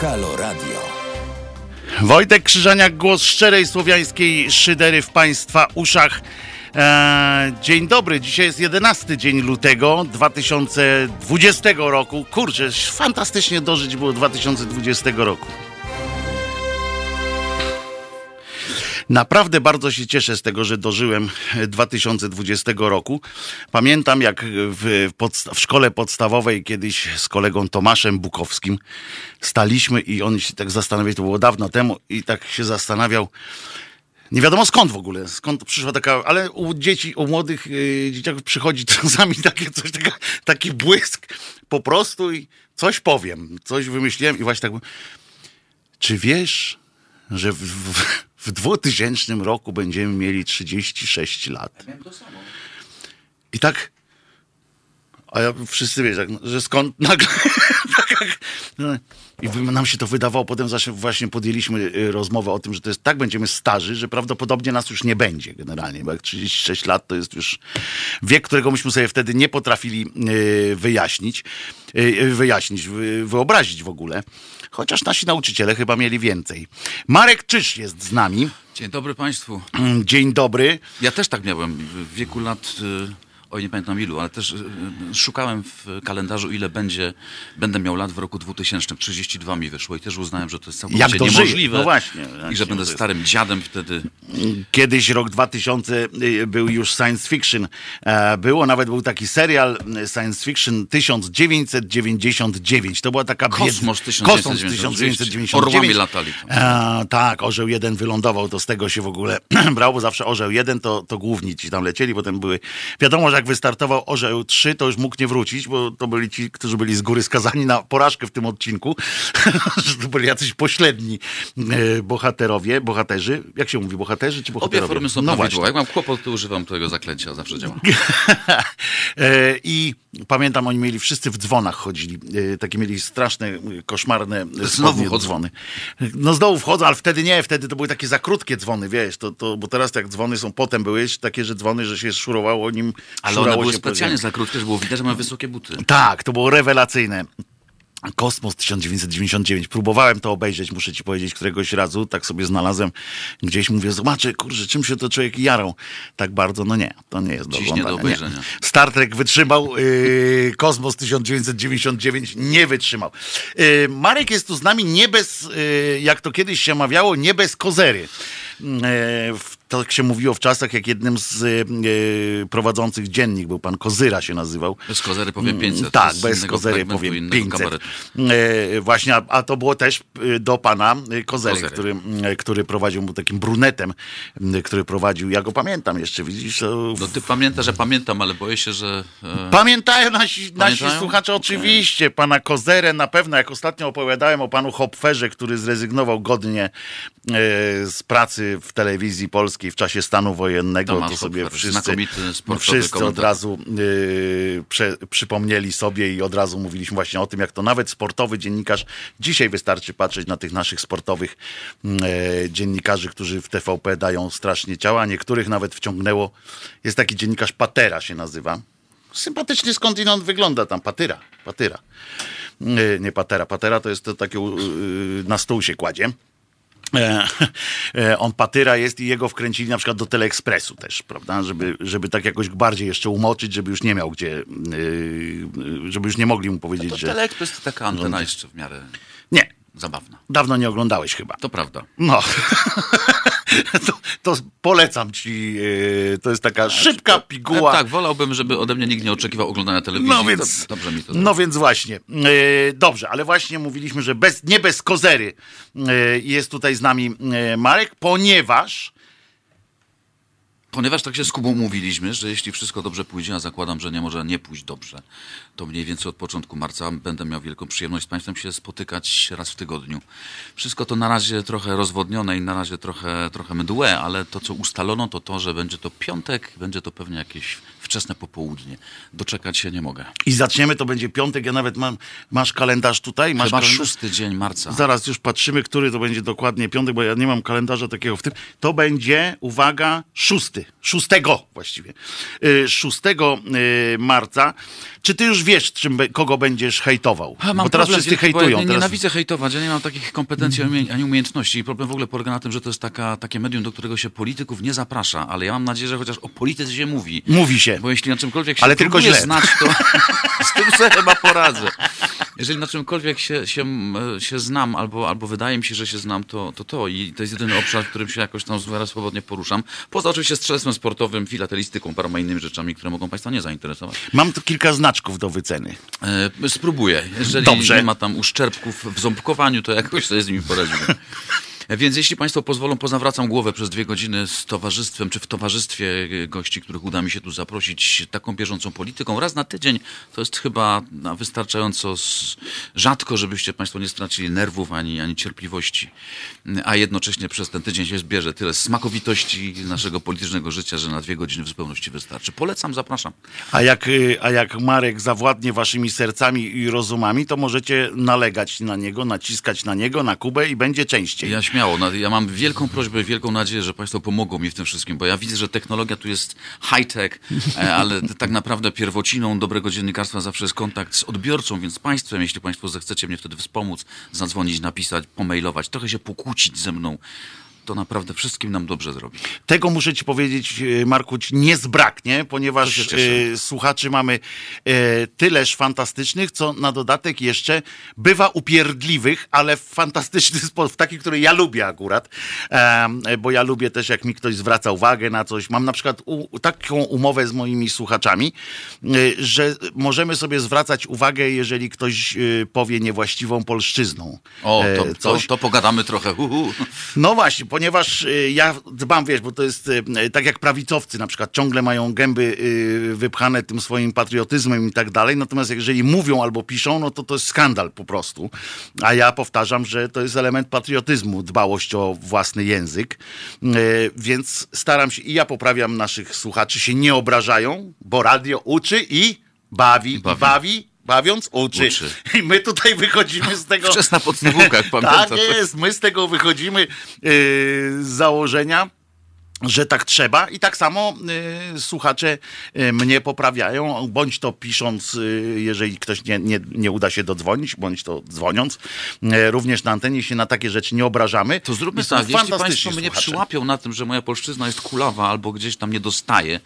Halo Radio. Wojtek Krzyżaniak, głos szczerej słowiańskiej szydery w Państwa uszach. Eee, dzień dobry, dzisiaj jest 11 dzień lutego 2020 roku. Kurczę, fantastycznie dożyć było 2020 roku. Naprawdę bardzo się cieszę z tego, że dożyłem 2020 roku. Pamiętam, jak w, w, szkole podstawowej kiedyś z kolegą Tomaszem Bukowskim staliśmy i on się tak zastanawiał, to było dawno temu, i tak się zastanawiał. Nie wiadomo skąd w ogóle, skąd przyszła taka, ale u dzieci, u młodych yy, dzieciaków przychodzi czasami takie coś, taka, taki błysk po prostu i coś powiem, coś wymyśliłem i właśnie tak. Czy wiesz, że w, w, w 2000 roku będziemy mieli 36 lat. I tak. A ja wszyscy wiecie, że skąd nagle. Tak no, I nam się to wydawało, potem właśnie podjęliśmy y, rozmowę o tym, że to jest tak, będziemy starzy, że prawdopodobnie nas już nie będzie generalnie, bo jak 36 lat to jest już wiek, którego myśmy sobie wtedy nie potrafili y, wyjaśnić, y, wyjaśnić, wyobrazić w ogóle. Chociaż nasi nauczyciele chyba mieli więcej. Marek Czyż jest z nami. Dzień dobry Państwu. Dzień dobry. Ja też tak miałem w wieku lat oj nie pamiętam ilu, ale też e, szukałem w kalendarzu, ile będzie, będę miał lat w roku 2000. 32 mi wyszło i też uznałem, że to jest całkowicie Jak niemożliwe. No właśnie. I że będę starym dziadem wtedy. Kiedyś rok 2000 y, był już science fiction. E, było, nawet był taki serial y, science fiction 1999. To była taka Kosmos 1999. Kosmos 1999. Orłami latali. E, tak, Orzeł 1 wylądował, to z tego się w ogóle brało, bo zawsze Orzeł 1 to, to główni ci tam lecieli, potem były, wiadomo, że jak wystartował Orzeł 3, to już mógł nie wrócić, bo to byli ci, którzy byli z góry skazani na porażkę w tym odcinku, to byli jacyś pośredni e, bohaterowie, bohaterzy. Jak się mówi, bohaterzy czy bohaterowie? Obie formy są no prawidłowe. Jak mam kłopot, to używam tego zaklęcia, zawsze działa. E, I pamiętam, oni mieli, wszyscy w dzwonach chodzili. E, takie mieli straszne, koszmarne znowu dzwony. No znowu wchodzą, ale wtedy nie, wtedy to były takie za krótkie dzwony, wiesz, to, to, bo teraz jak dzwony są, potem były takie, że dzwony, że się szurowało nim ale one były specjalnie za krótkie, że było widać, że mają wysokie buty. Tak, to było rewelacyjne. Kosmos 1999. Próbowałem to obejrzeć, muszę ci powiedzieć, któregoś razu. Tak sobie znalazłem gdzieś, mówię, zobaczę, kurczę, czym się to człowiek jarą tak bardzo. No nie, to nie jest do Dziś oglądania. Nie do obejrzenia. Nie. Star Trek wytrzymał, yy, Kosmos 1999 nie wytrzymał. Yy, Marek jest tu z nami nie bez, yy, jak to kiedyś się mawiało, nie bez kozery. E, tak się mówiło w czasach, jak jednym z e, prowadzących dziennik był pan Kozyra się nazywał. Bez Kozery powiem 500. Mm, tak, bez Kozery powiem 500. E, właśnie, a, a, to było też do pana Kozery, Kozery. Który, który prowadził, był takim brunetem, który prowadził, ja go pamiętam jeszcze, widzisz? To... No ty pamiętasz, że pamiętam, ale boję się, że... Pamiętają nasi, nasi słuchacze oczywiście, pana Kozerę na pewno, jak ostatnio opowiadałem o panu Hopferze, który zrezygnował godnie z pracy w telewizji polskiej w czasie stanu wojennego, Tomasz to sobie wszyscy, wszyscy od razu yy, prze, przypomnieli sobie i od razu mówiliśmy właśnie o tym, jak to nawet sportowy dziennikarz, dzisiaj wystarczy patrzeć na tych naszych sportowych yy, dziennikarzy, którzy w TVP dają strasznie ciała, a niektórych nawet wciągnęło, jest taki dziennikarz Patera się nazywa, sympatycznie skądinąd wygląda tam, Patyra, Patyra. Yy, nie Patera, Patera to jest to takie yy, na stół się kładzie. E, e, on patyra jest i jego wkręcili na przykład do Teleekspresu też, prawda? Żeby, żeby tak jakoś bardziej jeszcze umoczyć, żeby już nie miał gdzie, e, żeby już nie mogli mu powiedzieć, no to że... Teleekspres to taka antena jeszcze w miarę... Nie. Zabawna. Dawno nie oglądałeś chyba. To prawda. No. to, to, polecam ci. Yy, to jest taka tak, szybka piguła. Tak, wolałbym, żeby ode mnie nikt nie oczekiwał oglądania telewizji. No więc, dobrze mi to No więc właśnie. Yy, dobrze, ale właśnie mówiliśmy, że bez, nie bez kozery yy, jest tutaj z nami Marek, ponieważ Ponieważ tak się z Kubą mówiliśmy, że jeśli wszystko dobrze pójdzie, a zakładam, że nie może nie pójść dobrze, to mniej więcej od początku marca będę miał wielką przyjemność z Państwem się spotykać raz w tygodniu. Wszystko to na razie trochę rozwodnione i na razie trochę, trochę mdłe, ale to, co ustalono, to to, że będzie to piątek, będzie to pewnie jakieś wczesne popołudnie. Doczekać się nie mogę. I zaczniemy, to będzie piątek, ja nawet mam, masz kalendarz tutaj? Masz Chyba kalendarz? szósty dzień marca. Zaraz już patrzymy, który to będzie dokładnie piątek, bo ja nie mam kalendarza takiego w tym. To będzie, uwaga, szósty. Szóstego właściwie. Y, Szóstego y, marca. Czy ty już wiesz, czym, kogo będziesz hejtował? A, mam bo teraz problem wszyscy hejtują. Ja nie- teraz... nienawidzę hejtować, ja nie mam takich kompetencji ani- ani umiejętności. I problem w ogóle polega na tym, że to jest taka, takie medium, do którego się polityków nie zaprasza, ale ja mam nadzieję, że chociaż o polityce się mówi. Mówi się. Bo jeśli na czymkolwiek się Ale tylko źle. znać, to z tym sobie chyba poradzę. Jeżeli na czymkolwiek się, się, e, się znam, albo, albo wydaje mi się, że się znam, to, to to. I to jest jedyny obszar, w którym się jakoś tam w miarę swobodnie poruszam. Poza oczywiście strzelstwem sportowym, filatelistyką, paroma innymi rzeczami, które mogą Państwa nie zainteresować. Mam tu kilka znaczków do wyceny. E, spróbuję. Jeżeli Dobrze. nie ma tam uszczerbków w ząbkowaniu, to jakoś sobie z nimi poradzimy. Więc jeśli Państwo pozwolą, pozawracam głowę przez dwie godziny z towarzystwem, czy w towarzystwie e, gości, których uda mi się tu zaprosić, taką bieżącą polityką. Raz na tydzień to jest chyba no, wystarczająco rzadko, żebyście Państwo nie stracili nerwów ani, ani cierpliwości. A jednocześnie przez ten tydzień się zbierze tyle smakowitości naszego politycznego życia, że na dwie godziny w zupełności wystarczy. Polecam, zapraszam. A jak, y, a jak Marek zawładnie waszymi sercami i rozumami, to możecie nalegać na niego, naciskać na niego, na Kubę i będzie częściej. Ja śmiało. Ja mam wielką prośbę, wielką nadzieję, że Państwo pomogą mi w tym wszystkim, bo ja widzę, że technologia tu jest high-tech, e, ale tak naprawdę pierwociną dobrego dziennikarstwa zawsze jest kontakt z odbiorcą, więc Państwem, jeśli Państwo zechcecie mnie wtedy wspomóc, zadzwonić, napisać, pomailować, trochę się pokłócić ze mną, to naprawdę wszystkim nam dobrze zrobi. Tego muszę ci powiedzieć, e, Markuć, nie zbraknie, To ponieważ e, słuchaczy mamy e, tyleż fantastycznych, co na dodatek jeszcze bywa upierdliwych, ale w fantastyczny sposób, w taki, który ja lubię akurat, bo ja lubię też, jak mi ktoś zwraca uwagę na coś. Mam na przykład taką umowę z moimi słuchaczami, że możemy sobie zwracać uwagę, jeżeli ktoś powie niewłaściwą polszczyzną. O, to, to, coś. to pogadamy trochę. Hu, hu. No właśnie, ponieważ y, ja dbam, wiesz, bo to jest y, tak jak prawicowcy na przykład ciągle mają gęby y, wypchane tym swoim patriotyzmem i tak dalej, natomiast jeżeli mówią albo piszą, no to to jest skandal po prostu. A ja powtarzam, że to jest element patriotyzmu, dbałość o własny język, więc staram się i ja poprawiam naszych słuchaczy, się nie obrażają, bo radio uczy i bawi, i Bawi. Bawi, bawiąc uczy. Uczy. I my tutaj wychodzimy z tego... Wczesna podstawówka, jak pamiętam. Tak jest, my z tego wychodzimy yy, z założenia, że tak trzeba i tak samo y, słuchacze y, mnie poprawiają, bądź to pisząc, y, jeżeli ktoś nie, nie, nie uda się dodzwonić, bądź to dzwoniąc. Y, również na antenie się na takie rzeczy nie obrażamy. To zróbmy I tak, jeśli Państwo mnie słuchacze. przyłapią na tym, że moja polszczyzna jest kulawa albo gdzieś tam nie dostaje,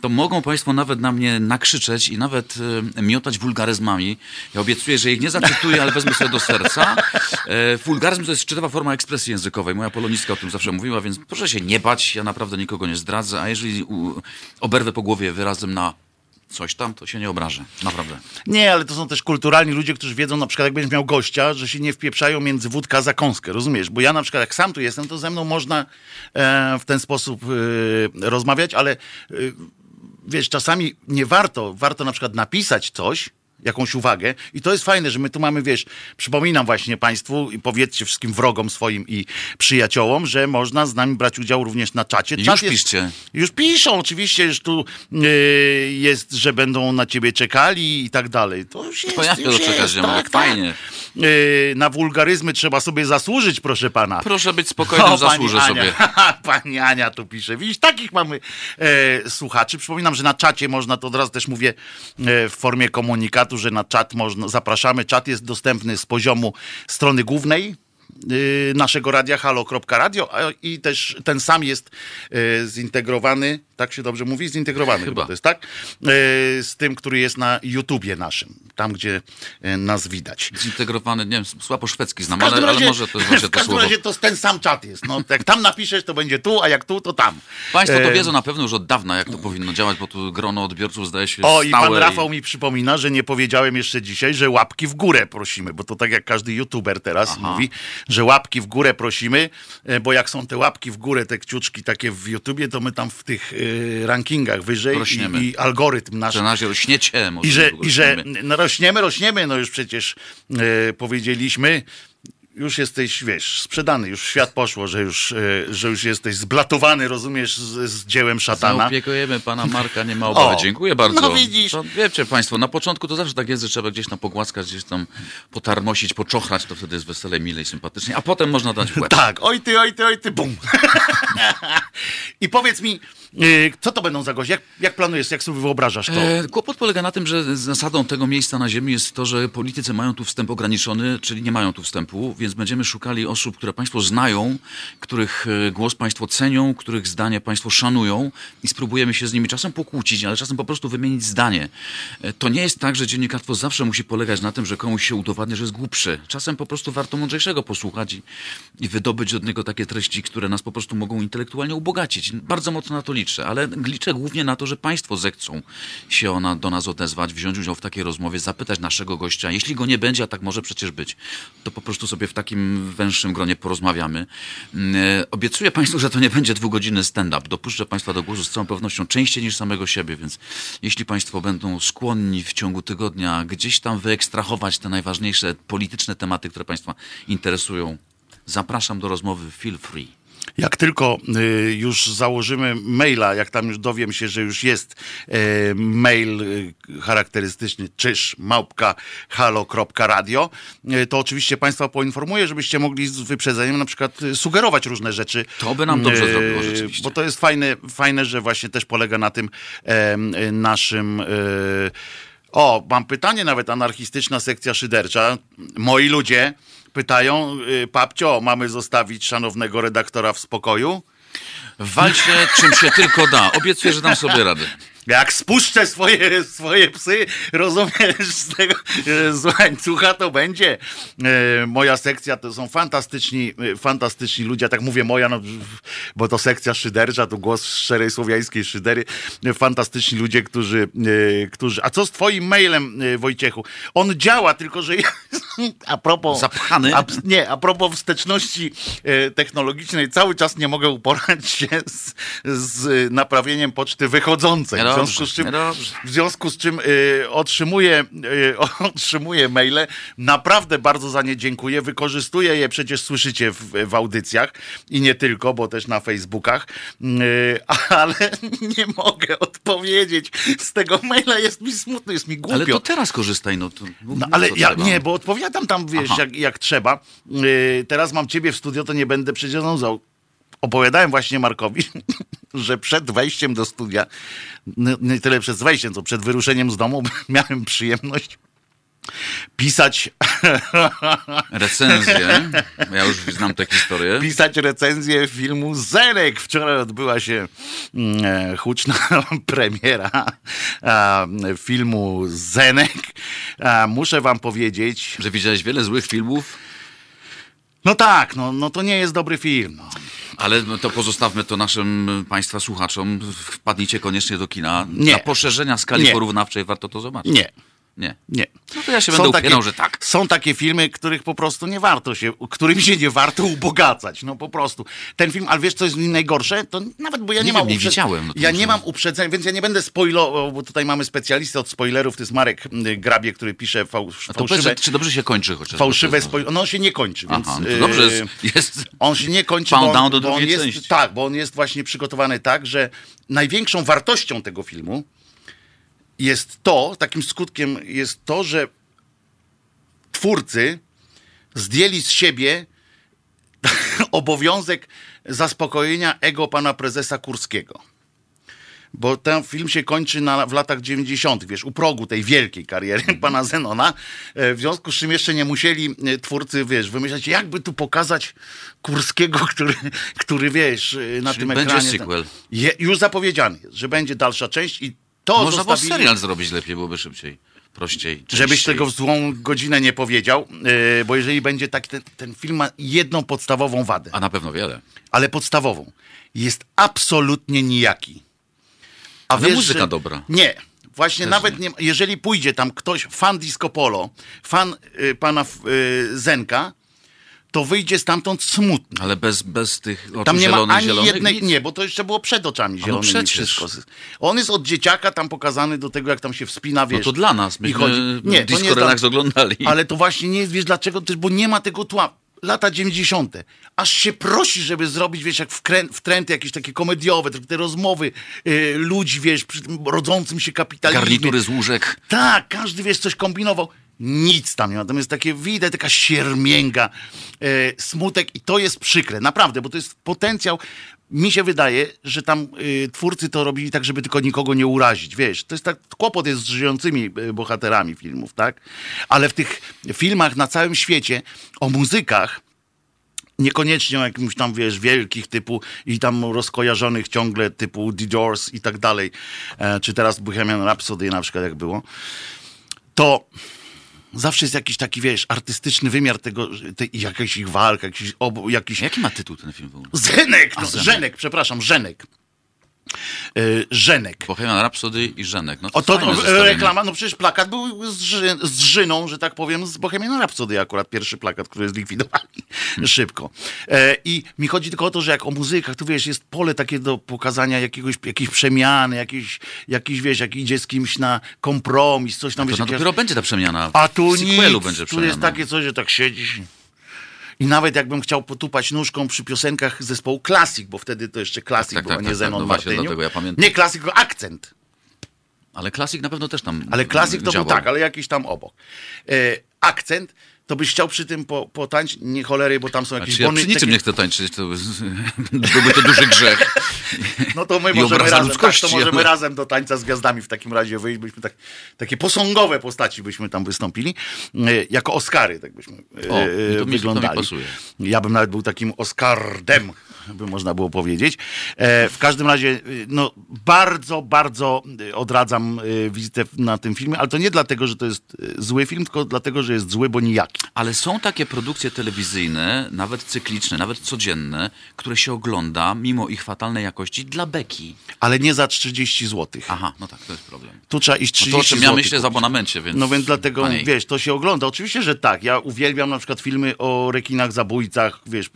to mogą Państwo nawet na mnie nakrzyczeć i nawet e, miotać wulgaryzmami. Ja obiecuję, że ich nie zacytuję, ale wezmę sobie do serca. E, wulgaryzm to jest szczytowa forma ekspresji językowej. Moja polonistka o tym zawsze mówiła, więc proszę się nie bać, ja naprawdę nikogo nie zdradzę, a jeżeli oberwę po głowie wyrazem na coś tam, to się nie obrażę. Naprawdę. Nie, ale to są też kulturalni ludzie, którzy wiedzą na przykład, jak będziesz miał gościa, że się nie wpieprzają między wódka a zakąskę, rozumiesz? Bo ja na przykład, jak sam tu jestem, to ze mną można e, w ten sposób e, rozmawiać, ale e, wiesz, czasami nie warto, warto na przykład napisać coś, jakąś uwagę i to jest fajne, że my tu mamy, wiesz, przypominam właśnie Państwu i powiedzcie wszystkim wrogom swoim i przyjaciołom, że można z nami brać udział również na czacie. Już Czat jest- piszcie. już piszą, oczywiście, już tu yy, jest, że będą na ciebie czekali i tak dalej. To już jest, To ja już jest, tak, tak. Fajnie. Yy, na wulgaryzmy trzeba sobie zasłużyć, proszę pana. Proszę być spokojnym, O, zasłużę Ania. sobie. Pani Ania tu pisze. Widzisz, takich mamy e, słuchaczy. Przypominam, że na czacie można, to od razu też mówię e, w formie komunikatu, że na czat można, zapraszamy. Czat jest dostępny z poziomu strony głównej y, naszego radia halo.radio i też ten sam jest e, zintegrowany, tak się dobrze mówi? Zintegrowany chyba, to jest, tak? E, z tym, który jest na YouTubie naszym, tam gdzie nas widać. Zintegrowany, nie wiem, słabo szwedzki znam, ale, ale razie- może to jest właśnie w to każdym słowo. razie to ten sam czat jest. No, jak tam napiszesz, to będzie tu, a jak tu, to tam. Państwo to E, wiedzą na pewno już od dawna, jak to powinno działać, bo tu grono odbiorców zdaje się O, i pan Rafał mi przypomina, że nie powiedziałem jeszcze dzisiaj, że łapki w górę prosimy, bo to tak jak każdy youtuber teraz Aha. mówi, że łapki w górę prosimy, e, bo jak są te łapki w górę, te kciuczki takie w YouTubie, to my tam w tych e, rankingach wyżej Rośniemy. i, i algorytm nasz Że na razie rośniecie. I że, i że rośniemy. no rośniemy, rośniemy, no już przecież e, powiedzieliśmy, już jesteś, wiesz, sprzedany, już w świat poszło, że już, e, że już jesteś zblatowany, rozumiesz, z, z dziełem szatana. Zaopiekujemy pana Marka, nie ma obawy. O, Dziękuję bardzo. no widzisz. To, wiecie państwo, na początku to zawsze tak jest, że trzeba gdzieś tam pogłaskać, gdzieś tam potarmosić, poczochrać, to wtedy jest wesele, milej, sympatycznie, a potem można dać w łeb. Tak, oj ty, oj ty, oj ty, bum. I powiedz mi, co to będą za goście? Jak, jak planujesz, jak sobie wyobrażasz to? E, kłopot polega na tym, że zasadą tego miejsca na ziemi jest to, że politycy mają tu wstęp ograniczony, czyli nie mają tu wstępu, więc będziemy szukali osób, które państwo znają, których e, głos państwo cenią, których zdanie państwo szanują i spróbujemy się z nimi czasem pokłócić, ale czasem po prostu wymienić zdanie. E, To nie jest tak, że dziennikarstwo zawsze musi polegać na tym, że komuś się udowadnia, że jest głupszy. Czasem po prostu warto mądrzejszego posłuchać i, i wydobyć od niego takie treści, które nas po prostu mogą intelektualnie ubogacić. Bardzo mocno na to liczę, ale liczę głównie na to, że państwo zechcą się ona do nas odezwać, wziąć udział w takiej rozmowie, zapytać naszego gościa. Jeśli go nie będzie, a tak może przecież być, to po prostu sobie w takim węższym gronie porozmawiamy. Mm, e, Obiecuję Państwu, że to nie będzie dwugodzinny stand-up. Dopuszczę Państwa do głosu z całą pewnością częściej niż samego siebie, więc jeśli Państwo będą skłonni w ciągu tygodnia gdzieś tam wyekstrahować te najważniejsze polityczne tematy, które Państwa interesują, zapraszam do rozmowy feel free. Jak tylko y, już założymy maila, jak tam już dowiem się, że już jest e, mail y, charakterystyczny czyż małpka halo.radio, y, to oczywiście Państwa poinformuję, żebyście mogli z wyprzedzeniem na przykład y, sugerować różne rzeczy. To by nam dobrze Y, zrobiło rzeczywiście. Bo to jest fajne, fajne, że właśnie też polega na tym y, naszym... y, o, mam pytanie nawet, anarchistyczna sekcja szydercza. Moi ludzie pytają, y, papcio, mamy zostawić szanownego redaktora w spokoju? Walcie czym się tylko da. Obiecuję, że dam sobie radę. Jak spuszczę swoje, swoje psy, rozumiesz, z tego z łańcucha to będzie. E, moja sekcja to są fantastyczni, e, fantastyczni ludzie. Ja tak mówię moja, no, bo to sekcja szydercza, to głos szczerej słowiańskiej szydery. E, Fantastyczni ludzie, którzy, którzy... A co z twoim mailem, Wojciechu? On działa, tylko że ja, a propos... Zapchany? A, nie, a propos wsteczności technologicznej, cały czas nie mogę uporać się z, z naprawieniem poczty wychodzącej. W związku z czym, w związku z czym y, otrzymuję, y, otrzymuję maile. Naprawdę bardzo za nie dziękuję. Wykorzystuję je, przecież słyszycie w, w audycjach i nie tylko, bo też na Facebookach. Y, ale nie mogę odpowiedzieć. Z tego maila jest mi smutno, jest mi głupio. Ale to teraz korzystaj, no to. No, ale ja trzeba? nie, bo odpowiadam tam, wiesz, jak, jak trzeba. Yy, teraz mam ciebie w studio, to nie będę przecież nudzał. Opowiadałem właśnie Markowi, że przed wejściem do studia, nie tyle przed wejściem, co przed wyruszeniem z domu, miałem przyjemność pisać, Recenzję. Ja już znam tę historię. pisać recenzję filmu Zenek. Wczoraj odbyła się mm, e, huczna premiera filmu Zenek. Muszę wam powiedzieć, Że widziałeś wiele złych filmów, no tak, no, no to nie jest dobry film. No. ale no to pozostawmy to naszym Państwa słuchaczom. Wpadnijcie koniecznie do kina. Nie. Dla poszerzenia skali Nie. porównawczej warto to zobaczyć. Nie. Nie. Nie. No to ja się będę upierał, że tak. Są takie filmy, których po prostu nie warto się, którym się nie warto ubogacać. No po prostu. Ten film, ale wiesz co jest najgorsze? To nawet, bo ja nie, Nie mam wiem, nie widziałem, no ja nie mam uprzedzeń, więc ja nie będę spoilował, bo tutaj mamy specjalistę od spoilerów, to jest Marek y, Grabie, który pisze fałsz, to fałszywe, powiedz, czy dobrze się kończy chociaż? fałszywe spoilery. No on się nie kończy, więc... Aha, no y, dobrze jest. jest. on się nie kończy, bo, down on, do bo on jest, części. tak, bo on jest właśnie przygotowany tak, że największą wartością tego filmu jest to, takim skutkiem jest to, że twórcy zdjęli z siebie obowiązek zaspokojenia ego pana prezesa Kurskiego. Bo ten film się kończy na, w latach 90., wiesz, u progu tej wielkiej kariery pana Zenona. E, W związku z czym jeszcze nie musieli e, twórcy, wiesz, wymyślać, jakby tu pokazać Kurskiego, który, który wiesz, e, na Czyli tym będzie ekranie. sequel. Je, już zapowiedziany jest, że będzie dalsza część i to Można było zostawili... serial zrobić lepiej, byłoby szybciej, prościej. Żebyś częściej. tego w złą godzinę nie powiedział, yy, bo jeżeli będzie tak, ten, ten film ma jedną podstawową wadę, A na pewno wiele. ale podstawową. Jest absolutnie nijaki. A Ale muzyka dobra. Nie. Właśnie Też nawet nie. jeżeli pójdzie tam ktoś, fan disco polo, fan y, pana y, Zenka, to wyjdzie stamtąd smutny. Ale bez, bez tych oczu Tam nie ma zielonych, ani zielonych jednej, nic. nie, bo to jeszcze było przed oczami no zielonymi przecież. wszystko. On jest od dzieciaka tam pokazany do tego, jak tam się wspina, wiesz. No to dla nas. Myśmy chodzi- nie, nie disco relax dla- oglądali. Ale to właśnie nie jest, wiesz dlaczego? Jest, bo nie ma tego tła. lata 90. Aż się prosi, żeby zrobić, wiesz, jak wkrę- wtręty jakieś takie komediowe, te- rozmowy y, ludzi, wiesz, przy rodzącym się kapitalizmie. Garnitury z łóżek. Tak, każdy, wiesz, coś kombinował. Nic tam nie ma. Natomiast takie widać, taka siermięga, e, smutek i to jest przykre. Naprawdę, bo to jest potencjał. Mi się wydaje, że tam y, twórcy to robili tak, żeby tylko nikogo nie urazić. Wiesz, to jest tak, kłopot jest z żyjącymi y, bohaterami filmów, tak? Ale w tych filmach na całym świecie o muzykach niekoniecznie o jakimś tam, wiesz, wielkich typu i tam rozkojarzonych ciągle typu The Doors i tak dalej, e, czy teraz Bohemian Rhapsody na przykład jak było, to zawsze jest jakiś taki, wiesz, artystyczny wymiar tego, tej, jakichś ich walk, jakiś, ob, jakiś Jaki ma tytuł ten film? Zenek, no, Zenek. Żenek, przepraszam, Żenek. E, Żenek. Bohemian Rhapsody i Żenek. No to, O to no, zestawienie. reklama, no przecież plakat był z, ży, z Żyną, że tak powiem, z Bohemian Rhapsody akurat pierwszy plakat, który zlikwidowali szybko. E, I mi chodzi tylko o to, że jak o muzykach, to wiesz, jest pole takie do pokazania jakiegoś, jakiejś przemiany, jakiś, jakiś, wiesz, jak idzie z kimś na kompromis, coś tam, To wiesz, no dopiero będzie ta przemiana. a tu nic, będzie tu przemiana. jest takie coś, że tak siedzisz. I nawet jakbym chciał potupać nóżką przy piosenkach zespołu Klasik, bo wtedy to jeszcze Klasik Tak, był, tak, nie tak, Zenon no właśnie, Martyniuk. dlatego ja pamiętam. Nie Klasik, tylko Akcent. Ale klasik na pewno też tam Ale Klasik to działał. był tak, ale jakiś tam obok. E, akcent, to byś chciał przy tym po, potańczyć, nie cholery, bo tam są jakieś Znaczy, ja bony. przy niczym nie chcę tańczyć, to byłby to duży grzech. No to my możemy razem, tak, to możemy razem do tańca z gwiazdami w takim razie wyjść, byśmy tak, takie posągowe postaci byśmy tam wystąpili, e, jako Oscary, tak byśmy e, O, mi wyglądali. Ja bym nawet był takim Oscardem, by można było powiedzieć. E, w każdym razie, e, no bardzo, bardzo e, odradzam wizytę na tym filmie, ale to nie dlatego, że to jest zły film, tylko dlatego, że jest zły, bo nijaki. Ale są takie produkcje telewizyjne, nawet cykliczne, nawet codzienne, które się ogląda, mimo ich fatalnej jakości, dla beki. Ale nie za 30 zł. Aha, no tak, to jest problem. Tu trzeba iść No 30 to o czym ja myślę z abonamencie, więc... No więc dlatego, Taniej. wiesz, to się ogląda. Oczywiście, że tak. Ja uwielbiam na przykład filmy o rekinach zabójcach, wiesz,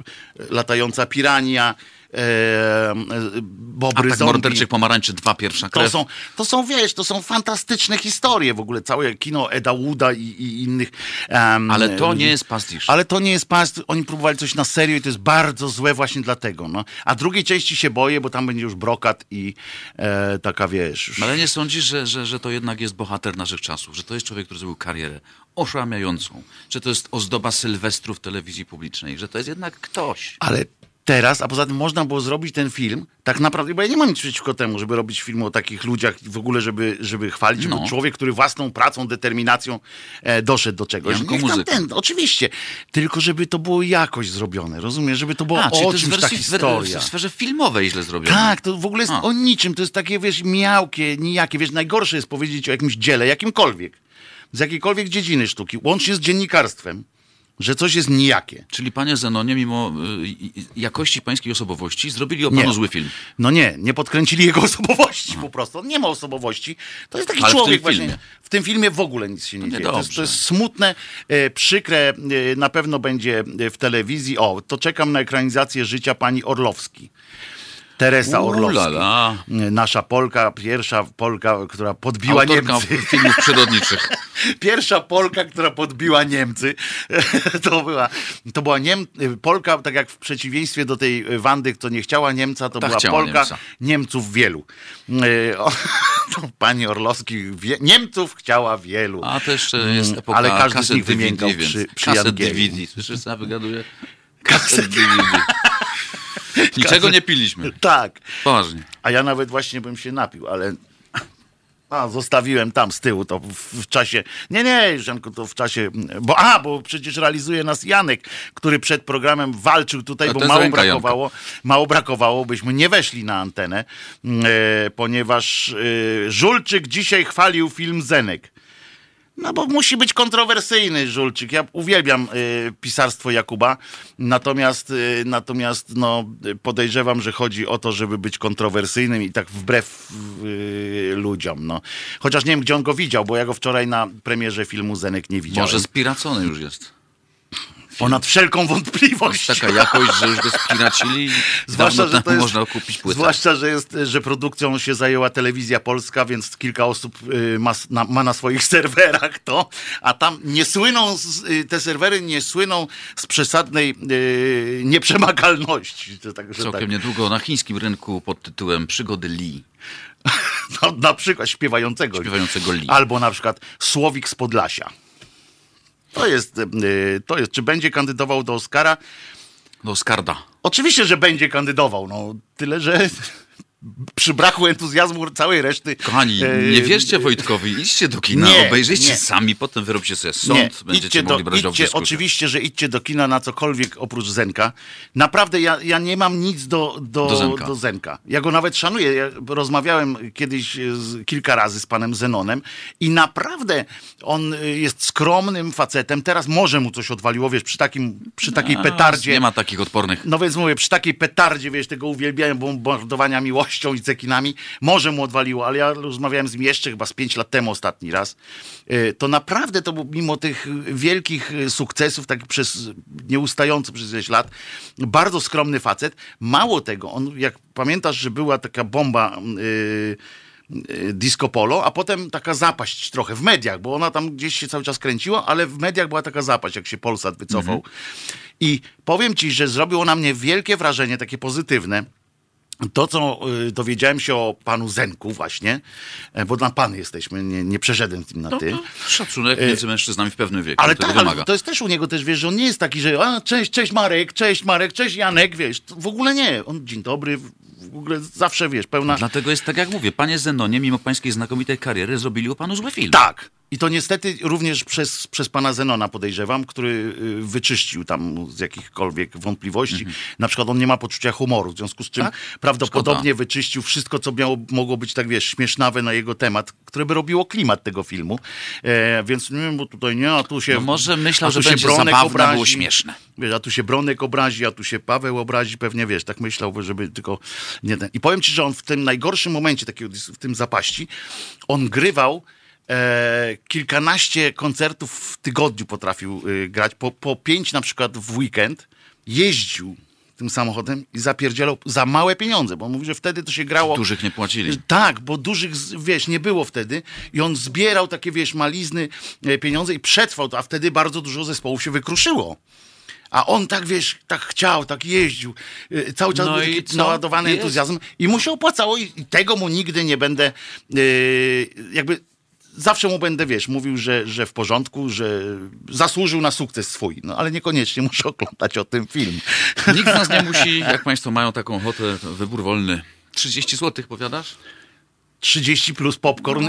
latająca pirania, e, e, bobry Atak zombie. morderczych pomarańczy, dwa pierwsza To krew. są, to są, wiesz, to są fantastyczne historie w ogóle. Całe kino Eda Wooda i, i innych. em, Ale to nie jest pastisz. Ale to nie jest past. Oni próbowali coś na serio i to jest bardzo złe właśnie dlatego. No. A drugiej części się boję, bo tam będzie już brokat i e, taka, wiesz... Już... Ale nie sądzisz, że, że, że to jednak jest bohater naszych czasów, że to jest człowiek, który zrobił karierę oszałamiającą, że to jest ozdoba Sylwestru w telewizji publicznej, że to jest jednak ktoś. Ale teraz, a poza tym można było zrobić ten film, tak naprawdę, bo ja nie mam nic przeciwko temu, żeby robić film o takich ludziach i w ogóle, żeby, żeby chwalić, No. bo człowiek, który własną pracą, determinacją e, doszedł do czegoś. Janko muzyka. ten, oczywiście, tylko żeby to było jakoś zrobione, rozumiesz? Żeby to było A, o czymś ta wersji, w, historia. w sferze filmowej źle zrobione. Tak, to w ogóle jest A. o niczym, to jest takie, wiesz, miałkie, nijakie, wiesz, najgorsze jest powiedzieć o jakimś dziele, jakimkolwiek, z jakiejkolwiek dziedziny sztuki, łącznie z dziennikarstwem, że coś jest nijakie. Czyli panie Zenonie, mimo y, y, jakości pańskiej osobowości, zrobili o panu Nie. zły film. No nie, nie podkręcili jego osobowości po prostu. On nie ma osobowości. To jest taki Ale w człowiek tym właśnie. filmie. W tym filmie w ogóle nic się nie, dzieje. To jest, to jest smutne, e, przykre, e, na pewno będzie e, w telewizji. O, to czekam na ekranizację życia pani Orlowski. Teresa Orlowska. Ulala. Nasza Polka, pierwsza Polka, która podbiła Autorka Niemcy. filmów przyrodniczych. Pierwsza Polka, która podbiła Niemcy, to była, to była Niem, Polka, tak jak w przeciwieństwie do tej Wandy, co nie chciała Niemca, to Ta była Polka Niemca. Niemców wielu. E, o, to pani Orlowski wie, Niemców chciała wielu. A to jeszcze jest Mm, epoka ale każdy z nich więc przy- przy kaset. DVD. Słyszysz, co ja wygaduję? Kaset- DVD. Niczego nie piliśmy. Tak. Poważnie. A ja nawet właśnie bym się napił, ale a, zostawiłem tam z tyłu to w, w czasie. Nie, nie, Janku, to w czasie. Bo a, bo przecież realizuje nas Janek, który przed programem walczył tutaj, bo mało brakowało, mało brakowało, byśmy nie weszli na antenę, e, ponieważ e, Żulczyk dzisiaj chwalił film Zenek. No bo musi być kontrowersyjny Żulczyk. Ja uwielbiam y, pisarstwo Jakuba, natomiast, y, natomiast no, podejrzewam, że chodzi o to, żeby być kontrowersyjnym i tak wbrew y, ludziom. No. Chociaż nie wiem, gdzie on go widział, bo ja go wczoraj na premierze filmu Zenek nie widziałem. Może spiracony już jest. Ponad wszelką wątpliwość. Taka jakość, że już go spiracili i Zwłaszcza, że jest, można kupić płytę. zwłaszcza, że, jest, że produkcją się zajęła telewizja polska, więc kilka osób y, ma, na, ma na swoich serwerach to, a tam nie słyną, z, y, te serwery nie słyną z przesadnej y, nieprzemakalności. To tak, że Całkiem tak. niedługo na chińskim rynku pod tytułem Przygody Lee. No, na przykład śpiewającego. Śpiewającego Lee. Albo na przykład Słowik z Podlasia. To jest, y, to jest, czy będzie kandydował do Oscara? No, Skarda. Oczywiście, że będzie kandydował, no tyle, że przy braku entuzjazmu całej reszty. Kochani, e, nie wierzcie Wojtkowi, idźcie do kina, Nie, obejrzyjcie nie. sami, potem wyrobcie sobie Nie, sąd, będziecie idźcie mogli do, brać w idźcie, dyskusjach. oczywiście, że idźcie do kina na cokolwiek oprócz Zenka. Naprawdę ja, ja nie mam nic do, do, Do Zenka. do Zenka. Ja go nawet szanuję. Ja rozmawiałem kiedyś z, kilka razy z panem Zenonem i naprawdę on jest skromnym facetem. Teraz może mu coś odwaliło, wiesz, przy, takim, przy takiej A, petardzie. Nie ma takich odpornych. No więc mówię, przy takiej petardzie, wiesz, tego uwielbiają bombardowania miłością i cekinami, może mu odwaliło, ale ja rozmawiałem z nim jeszcze chyba z pięć lat temu ostatni raz. Y, To naprawdę to był, mimo tych wielkich y, sukcesów, tak przez nieustająco przez ileś lat, bardzo skromny facet. Mało tego, on, jak pamiętasz, że była taka bomba y, y, disco polo, a potem taka zapaść trochę w mediach, bo ona tam gdzieś się cały czas kręciła, ale w mediach była taka zapaść, jak się Polsat wycofał. I powiem ci, że zrobiło na mnie wielkie wrażenie, takie pozytywne. To, co y, dowiedziałem się o panu Zenku właśnie, e, bo na pan jesteśmy, nie, nie przeszedłem tym na No, ty. to szacunek między mężczyznami w pewnym wieku. Ale tak, wymaga. ale to jest też u niego też, wiesz, że on nie jest taki, że a, cześć, cześć Marek, cześć Marek, cześć Janek, wiesz, w ogóle nie. On dzień dobry, w ogóle zawsze, wiesz, pełna... Dlatego jest tak, jak mówię, panie Zenonie, mimo pańskiej znakomitej kariery, zrobili o panu zły film. Tak. I to niestety również przez, przez pana Zenona podejrzewam, który y, wyczyścił tam z jakichkolwiek wątpliwości. Na przykład on nie ma poczucia humoru, w związku z czym Mhm. Tak? Prawdopodobnie wyczyścił wszystko, co miało, mogło być tak, wiesz, śmiesznawe na jego temat, które by robiło klimat tego filmu. E, więc nie wiem, bo tutaj nie, a tu się... No może myślał, że się będzie Bronek zabawne, obrazi. było śmieszne. Wiesz, a tu się Bronek obrazi, a tu się Paweł obrazi, pewnie wiesz, tak myślał, żeby tylko nie ten. I powiem ci, że on w tym najgorszym momencie, takiego, w tym zapaści, on grywał e, kilkanaście koncertów w tygodniu potrafił y, grać, po, po pięć na przykład w weekend, jeździł tym samochodem i zapierdzielał za małe pieniądze, bo on mówi, że wtedy to się grało... Dużych nie płacili. Tak, bo dużych, wiesz, nie było wtedy i on zbierał takie, wiesz, malizny e, pieniądze i przetrwał to, a wtedy bardzo dużo zespołów się wykruszyło. A on tak, wiesz, tak chciał, tak jeździł, e, cały czas No był taki naładowany entuzjazm i mu się opłacało i, tego mu nigdy nie będę, e, jakby zawsze mu będę, wiesz, mówił, że, że w porządku, że zasłużył na sukces swój, no ale niekoniecznie muszę oglądać o tym film. Nikt z nas nie musi, jak państwo mają taką ochotę, wybór wolny. 30 zł, powiadasz? 30 plus popcorn,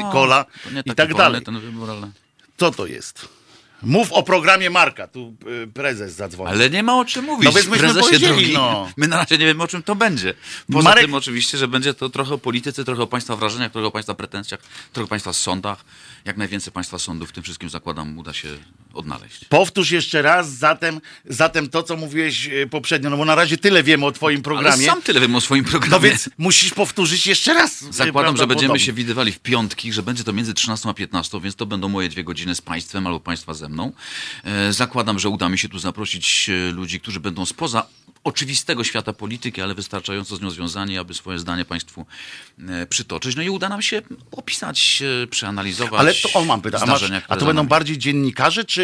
No, nie i tak wolny dalej. Ten wybór, ale... Co to jest? Mów o programie Marka. Tu y, prezes zadzwonił. ale nie ma o czym mówić. No więc myśmy Prezesie powiedzieli, drogi, no. My na razie nie wiemy, o czym to będzie. Poza Marek- tym oczywiście, że będzie to trochę o polityce, trochę o państwa wrażeniach, trochę o państwa pretensjach, trochę o państwa sądach. Jak najwięcej państwa sądów w tym wszystkim zakładam uda się odnaleźć. Powtórz jeszcze raz zatem, zatem to, co mówiłeś y, poprzednio, no bo na razie tyle wiemy o twoim Ale programie. sam tyle wiem o swoim programie. No więc musisz powtórzyć jeszcze raz. y, Zakładam, że będziemy się widywali w piątki, że będzie to między 13 a 15, więc to będą moje dwie godziny z państwem albo państwa ze mną. E, Zakładam, że uda mi się tu zaprosić e, ludzi, którzy będą spoza oczywistego świata polityki, ale wystarczająco z nią związani, aby swoje zdanie państwu e, przytoczyć. No i uda nam się opisać, e, przeanalizować Ale to on mam pytać. A, masz, a to będą bardziej dziennikarze, czy